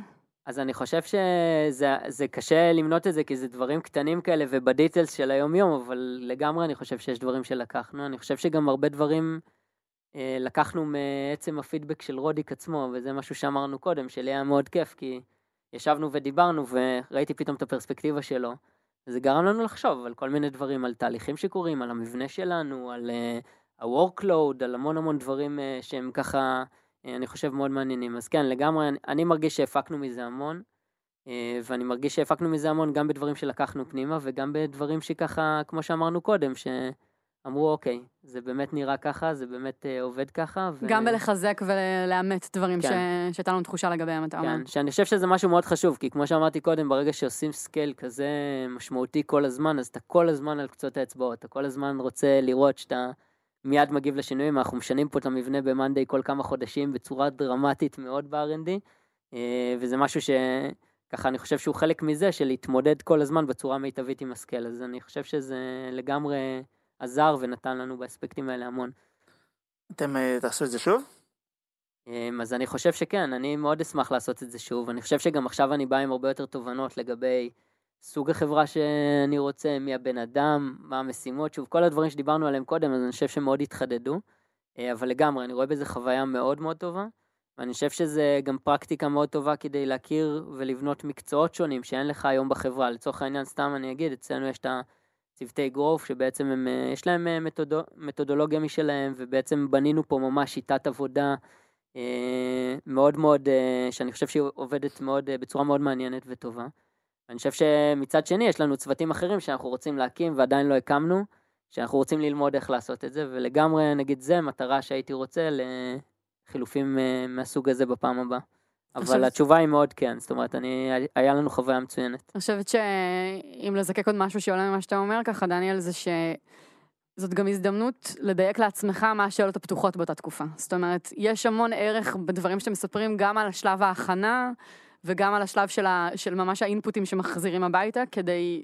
אז אני חושב שזה זה קשה למנות את זה, כי זה דברים קטנים כאלה ובדיטלס של היום-יום, אבל לגמרי אני חושב שיש דברים שלקחנו. אני חושב שגם הרבה דברים אה, לקחנו מעצם הפידבק של רודיק עצמו, וזה משהו שאמרנו קודם, שלי היה מאוד כיף, כי ישבנו ודיברנו, וראיתי פתאום את הפרספקטיבה שלו, זה גרם לנו לחשוב על כל מיני דברים, על תהליכים שקורים, על המבנה שלנו, על uh, ה-workload, על המון המון דברים uh, שהם ככה, uh, אני חושב, מאוד מעניינים. אז כן, לגמרי, אני, אני מרגיש שהפקנו מזה המון, uh, ואני מרגיש שהפקנו מזה המון גם בדברים שלקחנו פנימה, וגם בדברים שככה, כמו שאמרנו קודם, ש... אמרו אוקיי, זה באמת נראה ככה, זה באמת אה, עובד ככה. ו...
גם בלחזק ולאמת דברים
כן.
ש... שהייתה לנו תחושה לגביהם, אתה אומר.
כן, שאני חושב שזה משהו מאוד חשוב, כי כמו שאמרתי קודם, ברגע שעושים scale כזה משמעותי כל הזמן, אז אתה כל הזמן על קצות האצבעות, אתה כל הזמן רוצה לראות שאתה מיד מגיב לשינויים, אנחנו משנים פה את המבנה ב-Monday כל כמה חודשים בצורה דרמטית מאוד ב-R&D, אה, וזה משהו שככה אני חושב שהוא חלק מזה, של להתמודד כל הזמן בצורה מיטבית עם הסקייל, אז אני חושב שזה לגמרי... עזר ונתן לנו באספקטים האלה המון.
אתם uh, תעשו את זה שוב?
Um, אז אני חושב שכן, אני מאוד אשמח לעשות את זה שוב. אני חושב שגם עכשיו אני בא עם הרבה יותר תובנות לגבי סוג החברה שאני רוצה, מי הבן אדם, מה המשימות, שוב, כל הדברים שדיברנו עליהם קודם, אז אני חושב שמאוד התחדדו. Uh, אבל לגמרי, אני רואה בזה חוויה מאוד מאוד טובה. ואני חושב שזה גם פרקטיקה מאוד טובה כדי להכיר ולבנות מקצועות שונים שאין לך היום בחברה. לצורך העניין, סתם אני אגיד, אצלנו יש את ה... צוותי גרוף, שבעצם הם, אה, יש להם אה, מתודו, מתודולוגיה משלהם, ובעצם בנינו פה ממש שיטת עבודה אה, מאוד מאוד, שאני חושב שהיא עובדת מאוד, בצורה מאוד מעניינת וטובה. אני חושב שמצד שני יש לנו צוותים אחרים שאנחנו רוצים להקים ועדיין לא הקמנו, שאנחנו רוצים ללמוד איך לעשות את זה, ולגמרי נגיד זה מטרה שהייתי רוצה לחילופים מהסוג הזה בפעם הבאה. אבל
חושבת-
התשובה היא מאוד כן, זאת אומרת, אני, היה לנו חוויה מצוינת.
אני חושבת שאם לזקק עוד משהו שעולה ממה שאתה אומר ככה, דניאל, זה שזאת גם הזדמנות לדייק לעצמך מה השאלות הפתוחות באותה תקופה. זאת אומרת, יש המון ערך בדברים שאתם מספרים גם על השלב ההכנה וגם על השלב של, ה, של ממש האינפוטים שמחזירים הביתה, כדי,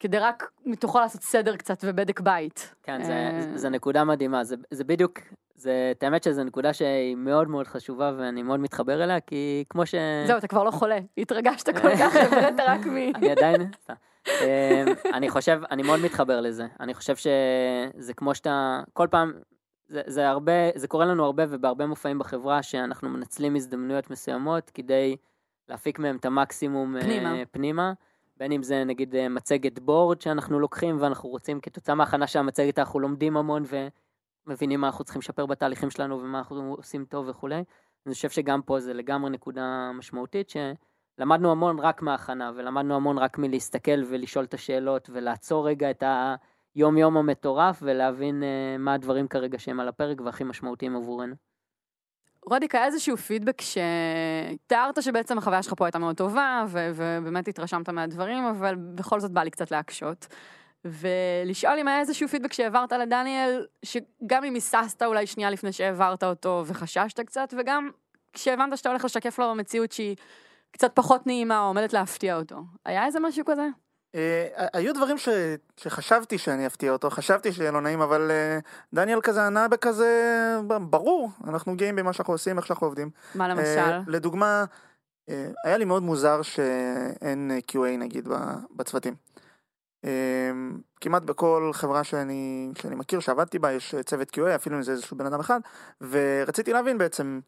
כדי רק מתוכו לעשות סדר קצת ובדק בית.
כן, זה,
אה,
נקודה מדהימה, זה, זה בדיוק, זה, את האמת שזו נקודה שהיא מאוד מאוד חשובה ואני מאוד מתחבר אליה, כי כמו ש...
זהו, אתה כבר לא חולה, התרגשת כל כך, הבאת רק מ...
אני עדיין. אמ, אני חושב, אני מאוד מתחבר לזה, אני חושב שזה כמו שאתה, כל פעם, זה, זה הרבה, זה קורה לנו הרבה ובהרבה מופעים בחברה שאנחנו מנצלים הזדמנויות מסוימות כדי להפיק מהם את המקסימום אה,
פנימה.
פנימה. בין אם זה נגיד אה, מצגת בורד שאנחנו לוקחים ואנחנו רוצים כתוצאה מההכנה של המצגת אנחנו לומדים המון ומבינים מה אנחנו צריכים לשפר בתהליכים שלנו ומה אנחנו עושים טוב וכולי. אני חושב שגם פה זה לגמרי נקודה משמעותית שלמדנו המון רק מההכנה ולמדנו המון רק מלהסתכל ולשאול את השאלות ולעצור רגע את היום יום המטורף ולהבין אה, מה הדברים כרגע שהם על הפרק והכי משמעותיים עבורנו.
רודיק, היה איזשהו פידבק שתיארת שבעצם החוויה שלך פה הייתה מאוד טובה, ובאמת התרשמת מהדברים, אבל בכל זאת בא לי קצת להקשות. ולשאול אם היה איזשהו פידבק שהעברת לדניאל, שגם אם היססת אולי שנייה לפני שהעברת אותו וחששת קצת, וגם כשהבנת שאתה הולך לשקף לו מציאות שהיא קצת פחות נעימה או עומדת להפתיע אותו. היה איזה משהו כזה?
אה, היו דברים ש... שחשבתי שאני אפתיע אותו, חשבתי שיהיה לא נעים, אבל אה, דניאל כזה ענה בכזה, ברור, אנחנו גאים במה שאנחנו עושים, איך שאנחנו עובדים.
מה
אה,
למשל?
לדוגמה, היה לי מאוד מוזר שאין QA נגיד בצוותים. אה, כמעט בכל חברה שאני, שאני מכיר, שעבדתי בה, יש צוות QA, אפילו אם זה איזשהו בן אדם אחד, ורציתי להבין בעצם,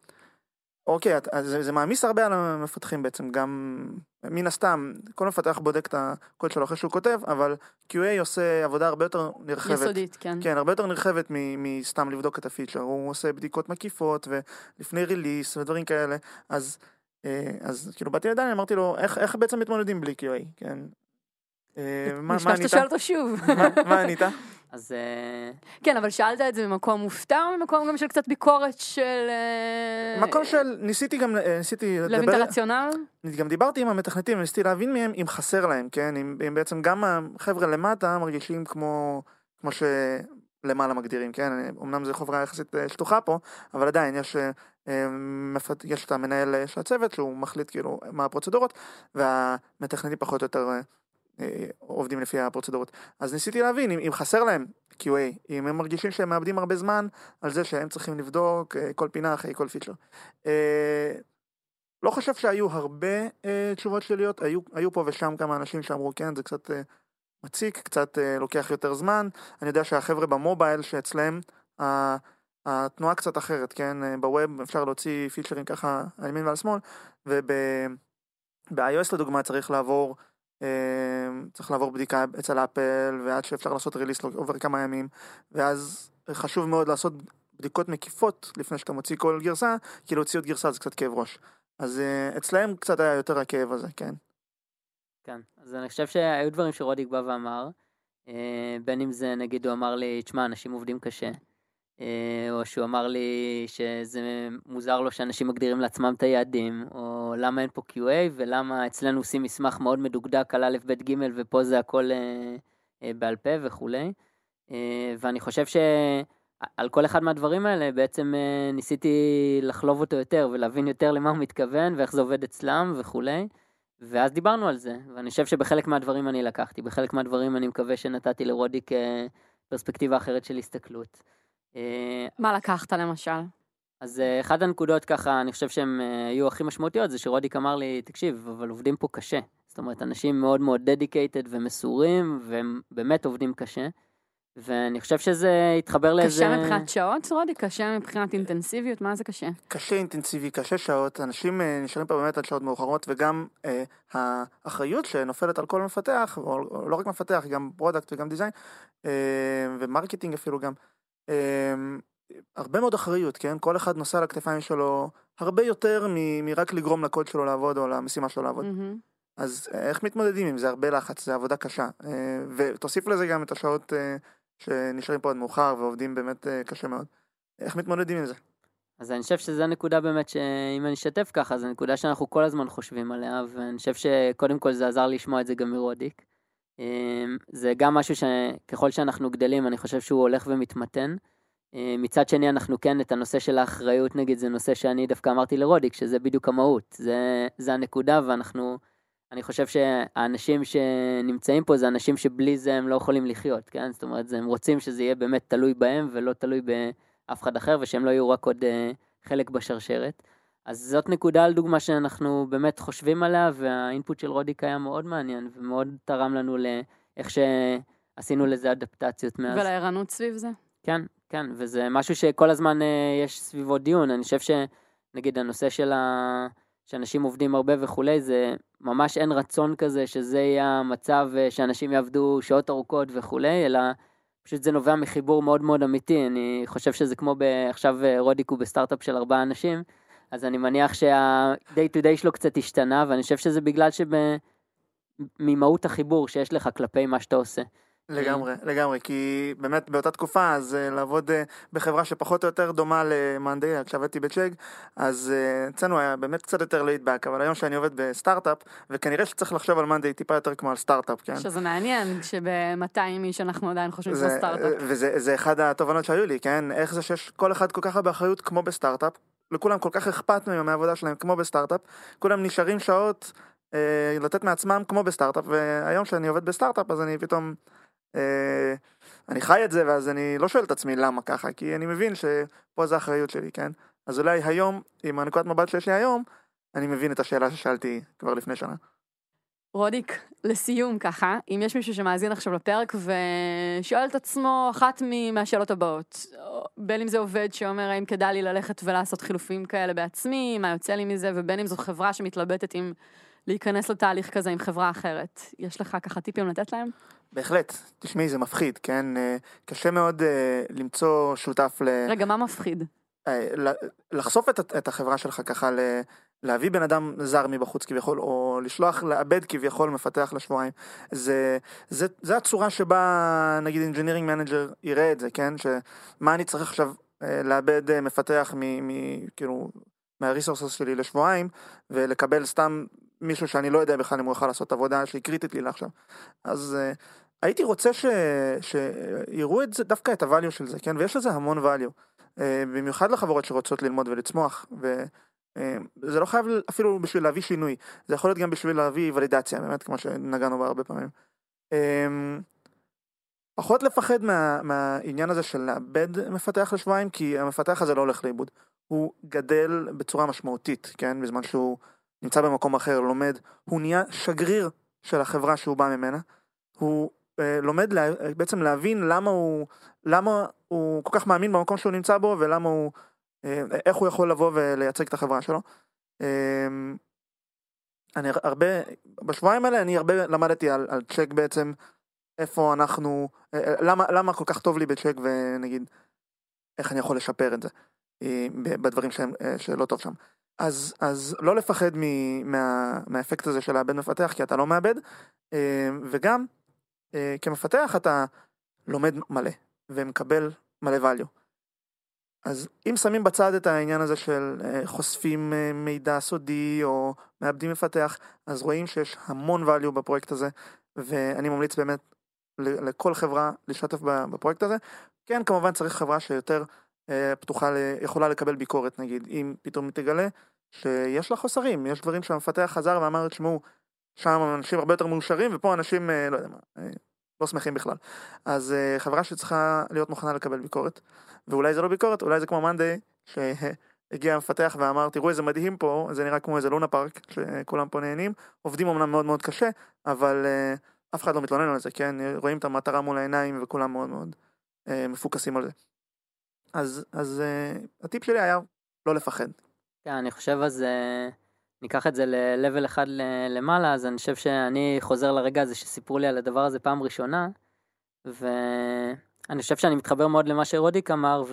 אוקיי, אז זה, זה מעמיס הרבה על המפתחים בעצם, גם מן הסתם, כל מפתח בודק את הקוד שלו אחרי שהוא כותב, אבל QA עושה עבודה הרבה יותר נרחבת.
יסודית, כן.
כן, הרבה יותר נרחבת מ- מסתם לבדוק את הפיצ'ר, הוא עושה בדיקות מקיפות ולפני ריליס ודברים כאלה, אז, אה, אז כאילו באתי לדניאל, אמרתי לו, איך, איך בעצם מתמודדים בלי QA, כן? אה, מה
נשמע שאתה
ענית?
שואל אותו שוב.
מה- ענית?
אז אה,
כן, אבל שאלת את זה ממקום מופתע או ממקום גם של קצת ביקורת של... אה,
מקום של, ניסיתי גם, ניסיתי
להבין את הרציונל?
גם דיברתי עם המתכנתים, ניסיתי להבין מהם אם חסר להם, כן? אם, בעצם גם החבר'ה למטה מרגישים כמו, כמו שלמעלה מגדירים, כן? אמנם זו חברה יחסית שטוחה פה, אבל עדיין יש, יש את המנהל של הצוות שהוא מחליט כאילו מה הפרוצדורות, והמתכנתים פחות או יותר עובדים לפי הפרוצדורות. אז ניסיתי להבין אם, אם חסר להם QA, אם הם מרגישים שהם מאבדים הרבה זמן על זה שהם צריכים לבדוק אה, כל פינה אחרי כל פיצ'ר. אה, לא חושב שהיו הרבה אה, תשובות שליליות, היו, היו פה ושם כמה אנשים שאמרו כן זה קצת אה, מציק, קצת אה, לוקח יותר זמן, אני יודע שהחבר'ה במובייל שאצלהם התנועה קצת אחרת, כן, אה, בווב אפשר להוציא פיצ'רים ככה על ימין ועל שמאל, וב-iOS לדוגמה צריך לעבור צריך לעבור בדיקה אצל אפל, ועד שאפשר לעשות ריליס עובר כמה ימים, ואז חשוב מאוד לעשות בדיקות מקיפות לפני שאתה מוציא כל גרסה, כי להוציא עוד גרסה זה קצת כאב ראש. אז אצלהם קצת היה יותר הכאב הזה, כן.
כן, אז אני חושב שהיו דברים שרודיק בא ואמר, בין אם זה נגיד הוא אמר לי, תשמע, אנשים עובדים קשה. אה, או שהוא אמר לי שזה מוזר לו שאנשים מגדירים לעצמם את היעדים, או למה אין פה QA ולמה אצלנו עושים מסמך מאוד מדוקדק על א', ב', ג' ופה זה הכל אה, אה, בעל פה וכולי. ואני חושב שעל כל אחד מהדברים האלה בעצם ניסיתי לחלוב אותו יותר ולהבין יותר למה הוא מתכוון ואיך זה עובד אצלם וכולי. ואז דיברנו על זה, ואני חושב שבחלק מהדברים אני לקחתי, בחלק מהדברים אני מקווה שנתתי לרודיק פרספקטיבה אחרת של הסתכלות.
אה, מה לקחת למשל?
אז אה, אחת הנקודות ככה, אני חושב שהן אה, היו הכי משמעותיות, זה שרודיק אמר לי, תקשיב, אבל עובדים פה קשה. זאת אומרת, אנשים מאוד מאוד dedicated ומסורים, והם באמת עובדים קשה. ואני חושב שזה התחבר לאיזה...
קשה מבחינת שעות, רודי? קשה מבחינת אינטנסיביות? מה זה קשה?
קשה אינטנסיבי, קשה שעות. אנשים נשארים פה באמת עד שעות מאוחרות, וגם אה, האחריות שנופלת על כל מפתח, או לא רק מפתח, גם product וגם design, אה, ו marketing אפילו גם, הרבה מאוד אחריות, כן? כל אחד נושא על הכתפיים שלו הרבה יותר מרק לגרום לקוד שלו לעבוד או למשימה שלו לעבוד. Mm-hmm. אז אה, איך מתמודדים עם זה? הרבה לחץ, זה עבודה קשה. אה, ותוסיף לזה גם את השעות אה, שנשארים פה עד מאוחר ועובדים באמת קשה מאוד. איך מתמודדים עם זה?
אז אני חושב שזו הנקודה באמת שאם אני אשתף ככה, זו נקודה שאנחנו כל הזמן חושבים עליה, ואני חושב שקודם כל זה עזר לשמוע את זה גם מרודיק. אמ, זה גם משהו שככל שאנחנו גדלים אני חושב שהוא הולך ומתמתן. אמ, מצד שני אנחנו כן את הנושא של האחריות נגיד זה נושא שאני דווקא אמרתי לרודיק שזה בדיוק המהות זה, זה הנקודה ואנחנו אני חושב שהאנשים שנמצאים פה זה אנשים שבלי זה הם לא יכולים לחיות כן זאת אומרת הם רוצים שזה יהיה באמת תלוי בהם ולא תלוי באף אחד אחר ושהם לא יהיו רק עוד אה, חלק בשרשרת. אז זאת נקודה על דוגמה שאנחנו באמת חושבים עליה, והאינפוט של רודיק היה מאוד מעניין, ומאוד תרם לנו לאיך שעשינו לזה אדפטציות מאז.
ולערנות סביב זה?
כן, כן, וזה משהו שכל הזמן אה, יש סביבו דיון. אני חושב שנגיד הנושא של ה... שאנשים עובדים הרבה וכולי, זה ממש אין רצון כזה שזה יהיה המצב אה, שאנשים יעבדו שעות ארוכות וכולי, אלא פשוט זה נובע מחיבור מאוד מאוד אמיתי. אני חושב שזה כמו ב... עכשיו אה, רודיק הוא בסטארט-אפ של ארבעה אנשים. אז אני מניח שה-day to day שלו קצת השתנה, ואני חושב שזה בגלל שממהות החיבור שיש לך כלפי מה שאתה עושה.
לגמרי, לגמרי, כי באמת באותה תקופה, אז uh, לעבוד uh, בחברה שפחות או יותר דומה ל monday, כשעבדתי ב Chegg, אז uh, אצלנו היה באמת קצת יותר laid back, אבל היום שאני עובד בסטארט-אפ, וכנראה שצריך לחשוב על monday טיפה יותר כמו על סטארט-אפ, כן?
שזה מעניין, שב-200 איש אנחנו עדיין חושבים כמו סטארט-אפ.
וזה אחד התובנות שהיו לי, כן? איך זה שיש כל אחד כל כך הרבה אחריות כמו בסטארט-אפ, לכולם כל כך אכפת מהם מהעבודה שלהם כמו בסטארט-אפ, כולם נשארים שעות אה, לתת מעצמם כמו בסטארט-אפ, והיום שאני עובד בסטארט-אפ אז אני פתאום, אה, אני חי את זה ואז אני לא שואל את עצמי למה ככה, כי אני מבין שפה זה האחריות שלי, כן? אז אולי היום, עם הנקודת מבט שיש לי היום, אני מבין את השאלה ששאלתי כבר לפני שנה.
רודיק, לסיום ככה, אם יש מישהו שמאזין עכשיו לפרק ושואל את עצמו אחת מהשאלות הבאות, בין אם זה עובד שאומר האם כדאי לי ללכת ולעשות חילופים כאלה בעצמי, מה יוצא לי מזה, ובין אם זו חברה שמתלבטת עם להיכנס לתהליך כזה עם חברה אחרת, יש לך ככה טיפים לתת להם?
בהחלט, תשמעי זה מפחיד, כן? אה, קשה מאוד אה, למצוא שותף ל...
רגע, מה מפחיד?
אה, לחשוף את החברה שלך ככה להביא בן אדם זר מבחוץ כביכול, או לשלוח לאבד כביכול מפתח לשבועיים. זה, זה, זה הצורה שבה נגיד engineering manager יראה את זה, כן? שמה אני צריך עכשיו אה, לאבד אה, מפתח מ, מ, כאילו, מהריסורסס שלי לשבועיים, ולקבל סתם מישהו שאני לא יודע בכלל אם הוא יכול לעשות עבודה שהיא קריטית לי לעכשיו. אז uh, הייתי רוצה ש, שיראו את זה, דווקא את הvalue של זה, כן? ויש לזה המון value. במיוחד לחברות שרוצות ללמוד ולצמוח. אה, זה לא חייב אפילו בשביל להביא שינוי, זה יכול להיות גם בשביל להביא ולידציה, באמת, כמו שנגענו בה הרבה פעמים. אמ, פחות לפחד מה, מהעניין הזה של לאבד מפתח לשבועיים, כי המפתח הזה לא הולך לאיבוד. הוא גדל בצורה משמעותית, כן? בזמן שהוא נמצא במקום אחר, לומד, הוא נהיה שגריר של החברה שהוא בא ממנה. הוא אה, לומד לה, בעצם להבין למה הוא, למה הוא כל כך מאמין במקום שהוא נמצא בו, ולמה הוא אה, איך הוא יכול לבוא ולייצג את החברה שלו. אה, אני הרבה, בשבועיים האלה אני הרבה למדתי על, על צ'ק בעצם, איפה אנחנו, אה, אה, למה, למה כל כך טוב לי בצ'ק ונגיד, איך אני יכול לשפר את זה, אה, בדברים שהם, שלא טוב שם. אז, אז לא לפחד מ, מה, מהאפקט הזה של לאבד מפתח, כי אתה לא מאבד, וגם כמפתח אתה לומד מלא, ומקבל מלא value. אז אם שמים בצד את העניין הזה של חושפים מידע סודי או מאבדים מפתח, אז רואים שיש המון value בפרויקט הזה, ואני ממליץ באמת לכל חברה להשתתף בפרויקט הזה. כן, כמובן צריך חברה שיותר פתוחה, יכולה לקבל ביקורת נגיד, אם פתאום תגלה שיש לה חוסרים, יש דברים שהמפתח חזר ואמר, תשמעו, שם אנשים הרבה יותר מאושרים ופה אנשים, לא יודע מה, לא שמחים בכלל. אז חברה שצריכה להיות מוכנה לקבל ביקורת, ואולי זה לא ביקורת, אולי זה כמו מאנדיי, שהגיע המפתח ואמר, תראו איזה מדהים פה, זה נראה כמו איזה לונה פארק, שכולם פה נהנים, עובדים אמנם מאוד מאוד קשה, אבל אף אחד לא מתלונן על זה, כן? רואים את המטרה מול העיניים וכולם מאוד מאוד אה, מפוקסים על זה. אז, אז אה, הטיפ שלי היה לא לפחד.
כן, אני חושב אז, אה, ניקח את זה ל-level אחד למעלה, אז אני חושב שאני חוזר לרגע הזה שסיפרו לי על הדבר הזה פעם ראשונה, ואני חושב שאני מתחבר מאוד למה שרודיק אמר,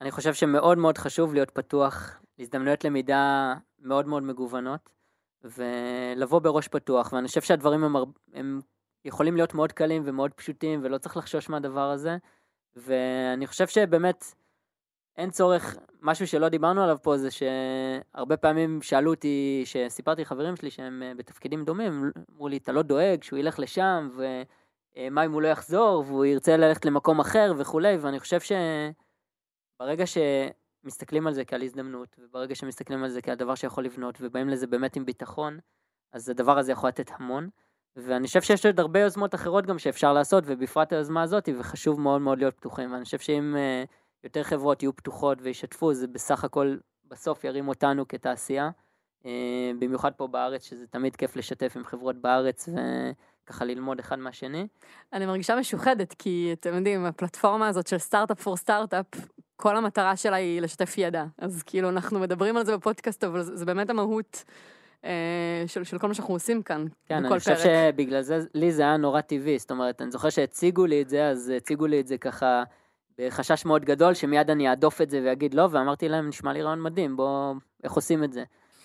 ואני חושב שמאוד מאוד חשוב להיות פתוח להזדמנויות למידה מאוד מאוד מגוונות. ולבוא בראש פתוח, ואני חושב שהדברים הם, הם יכולים להיות מאוד קלים ומאוד פשוטים, ולא צריך לחשוש מהדבר הזה, ואני חושב שבאמת אין צורך, משהו שלא דיברנו עליו פה זה שהרבה פעמים שאלו אותי, שסיפרתי לחברים שלי שהם אה, בתפקידים דומים, אמרו לי, אתה לא דואג שהוא ילך לשם, ומה אה, אם הוא לא יחזור, והוא ירצה ללכת למקום אחר וכולי, ואני חושב שברגע ש... מסתכלים על זה כעל הזדמנות, וברגע שמסתכלים על זה כעל דבר שיכול לבנות, ובאים לזה באמת עם ביטחון, אז הדבר הזה יכול לתת המון. ואני חושב שיש עוד הרבה יוזמות אחרות גם שאפשר לעשות, ובפרט היוזמה הזאת, וחשוב מאוד מאוד להיות פתוחים. ואני חושב שאם uh, יותר חברות יהיו פתוחות וישתפו, זה בסך הכל בסוף ירים אותנו כתעשייה. Uh, במיוחד פה בארץ, שזה תמיד כיף לשתף עם חברות בארץ, וככה ללמוד אחד מהשני.
אני מרגישה משוחדת, כי אתם יודעים, הפלטפורמה הזאת של סטארט-אפ פור סטארט-אפ, כל המטרה שלה היא לשתף ידע. אז כאילו, אנחנו מדברים על זה בפודקאסט, אבל זה, זה באמת המהות אה, של, של כל מה שאנחנו עושים כאן,
כן, אני חושב שבגלל זה, לי זה היה נורא טבעי. זאת אומרת, אני זוכר שהציגו לי את זה, אז הציגו לי את זה ככה בחשש מאוד גדול, שמיד אני אעדוף את זה ואגיד לא, ואמרתי להם, נשמע לי רעיון מדהים, בוא, איך עושים את זה.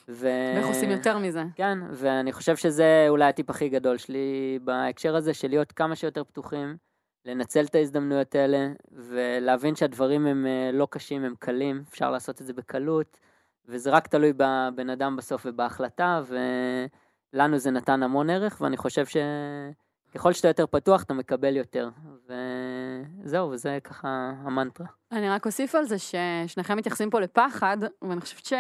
ו... ואיך עושים יותר מזה.
כן, ואני חושב שזה אולי הטיפ הכי גדול שלי בהקשר הזה, של להיות כמה שיותר פתוחים. לנצל את ההזדמנויות האלה ולהבין שהדברים הם אה, לא קשים, הם קלים, אפשר לעשות את זה בקלות, וזה רק תלוי בבן אדם בסוף ובהחלטה, ולנו זה נתן המון ערך, ואני חושב שככל שאתה יותר פתוח, אתה מקבל יותר. וזהו, וזה ככה המנטרה.
אני רק אוסיף על זה ששניכם מתייחסים פה לפחד, ואני חושבת ש...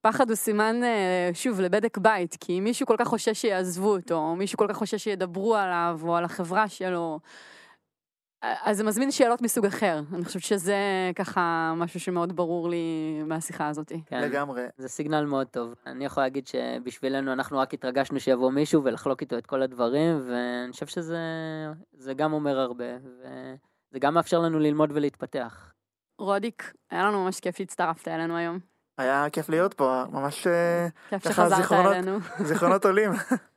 פחד הוא סימן, אה, שוב, לבדק בית, כי אם מישהו כל כך חושש שיעזבו אותו, או מישהו כל כך חושש שידברו עליו, או על החברה שלו, אז זה מזמין שאלות מסוג אחר. אני חושבת שזה ככה משהו שמאוד ברור לי מהשיחה הזאת.
כן, לגמרי.
זה סיגנל מאוד טוב. אני יכול להגיד שבשבילנו אנחנו רק התרגשנו שיבוא מישהו ולחלוק איתו את כל הדברים, ואני חושב שזה גם אומר הרבה, וזה גם מאפשר לנו ללמוד ולהתפתח.
רודיק, היה לנו ממש כיף שהצטרפת אלינו היום.
היה כיף להיות פה, ממש
אה, כיף שחזרת זיכרונות, אלינו.
זיכרונות עולים.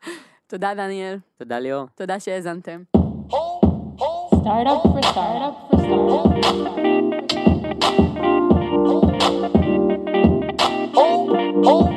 תודה דניאל.
תודה ליאור.
תודה שהאזנתם. startup for startup for startup. For. Oh, oh.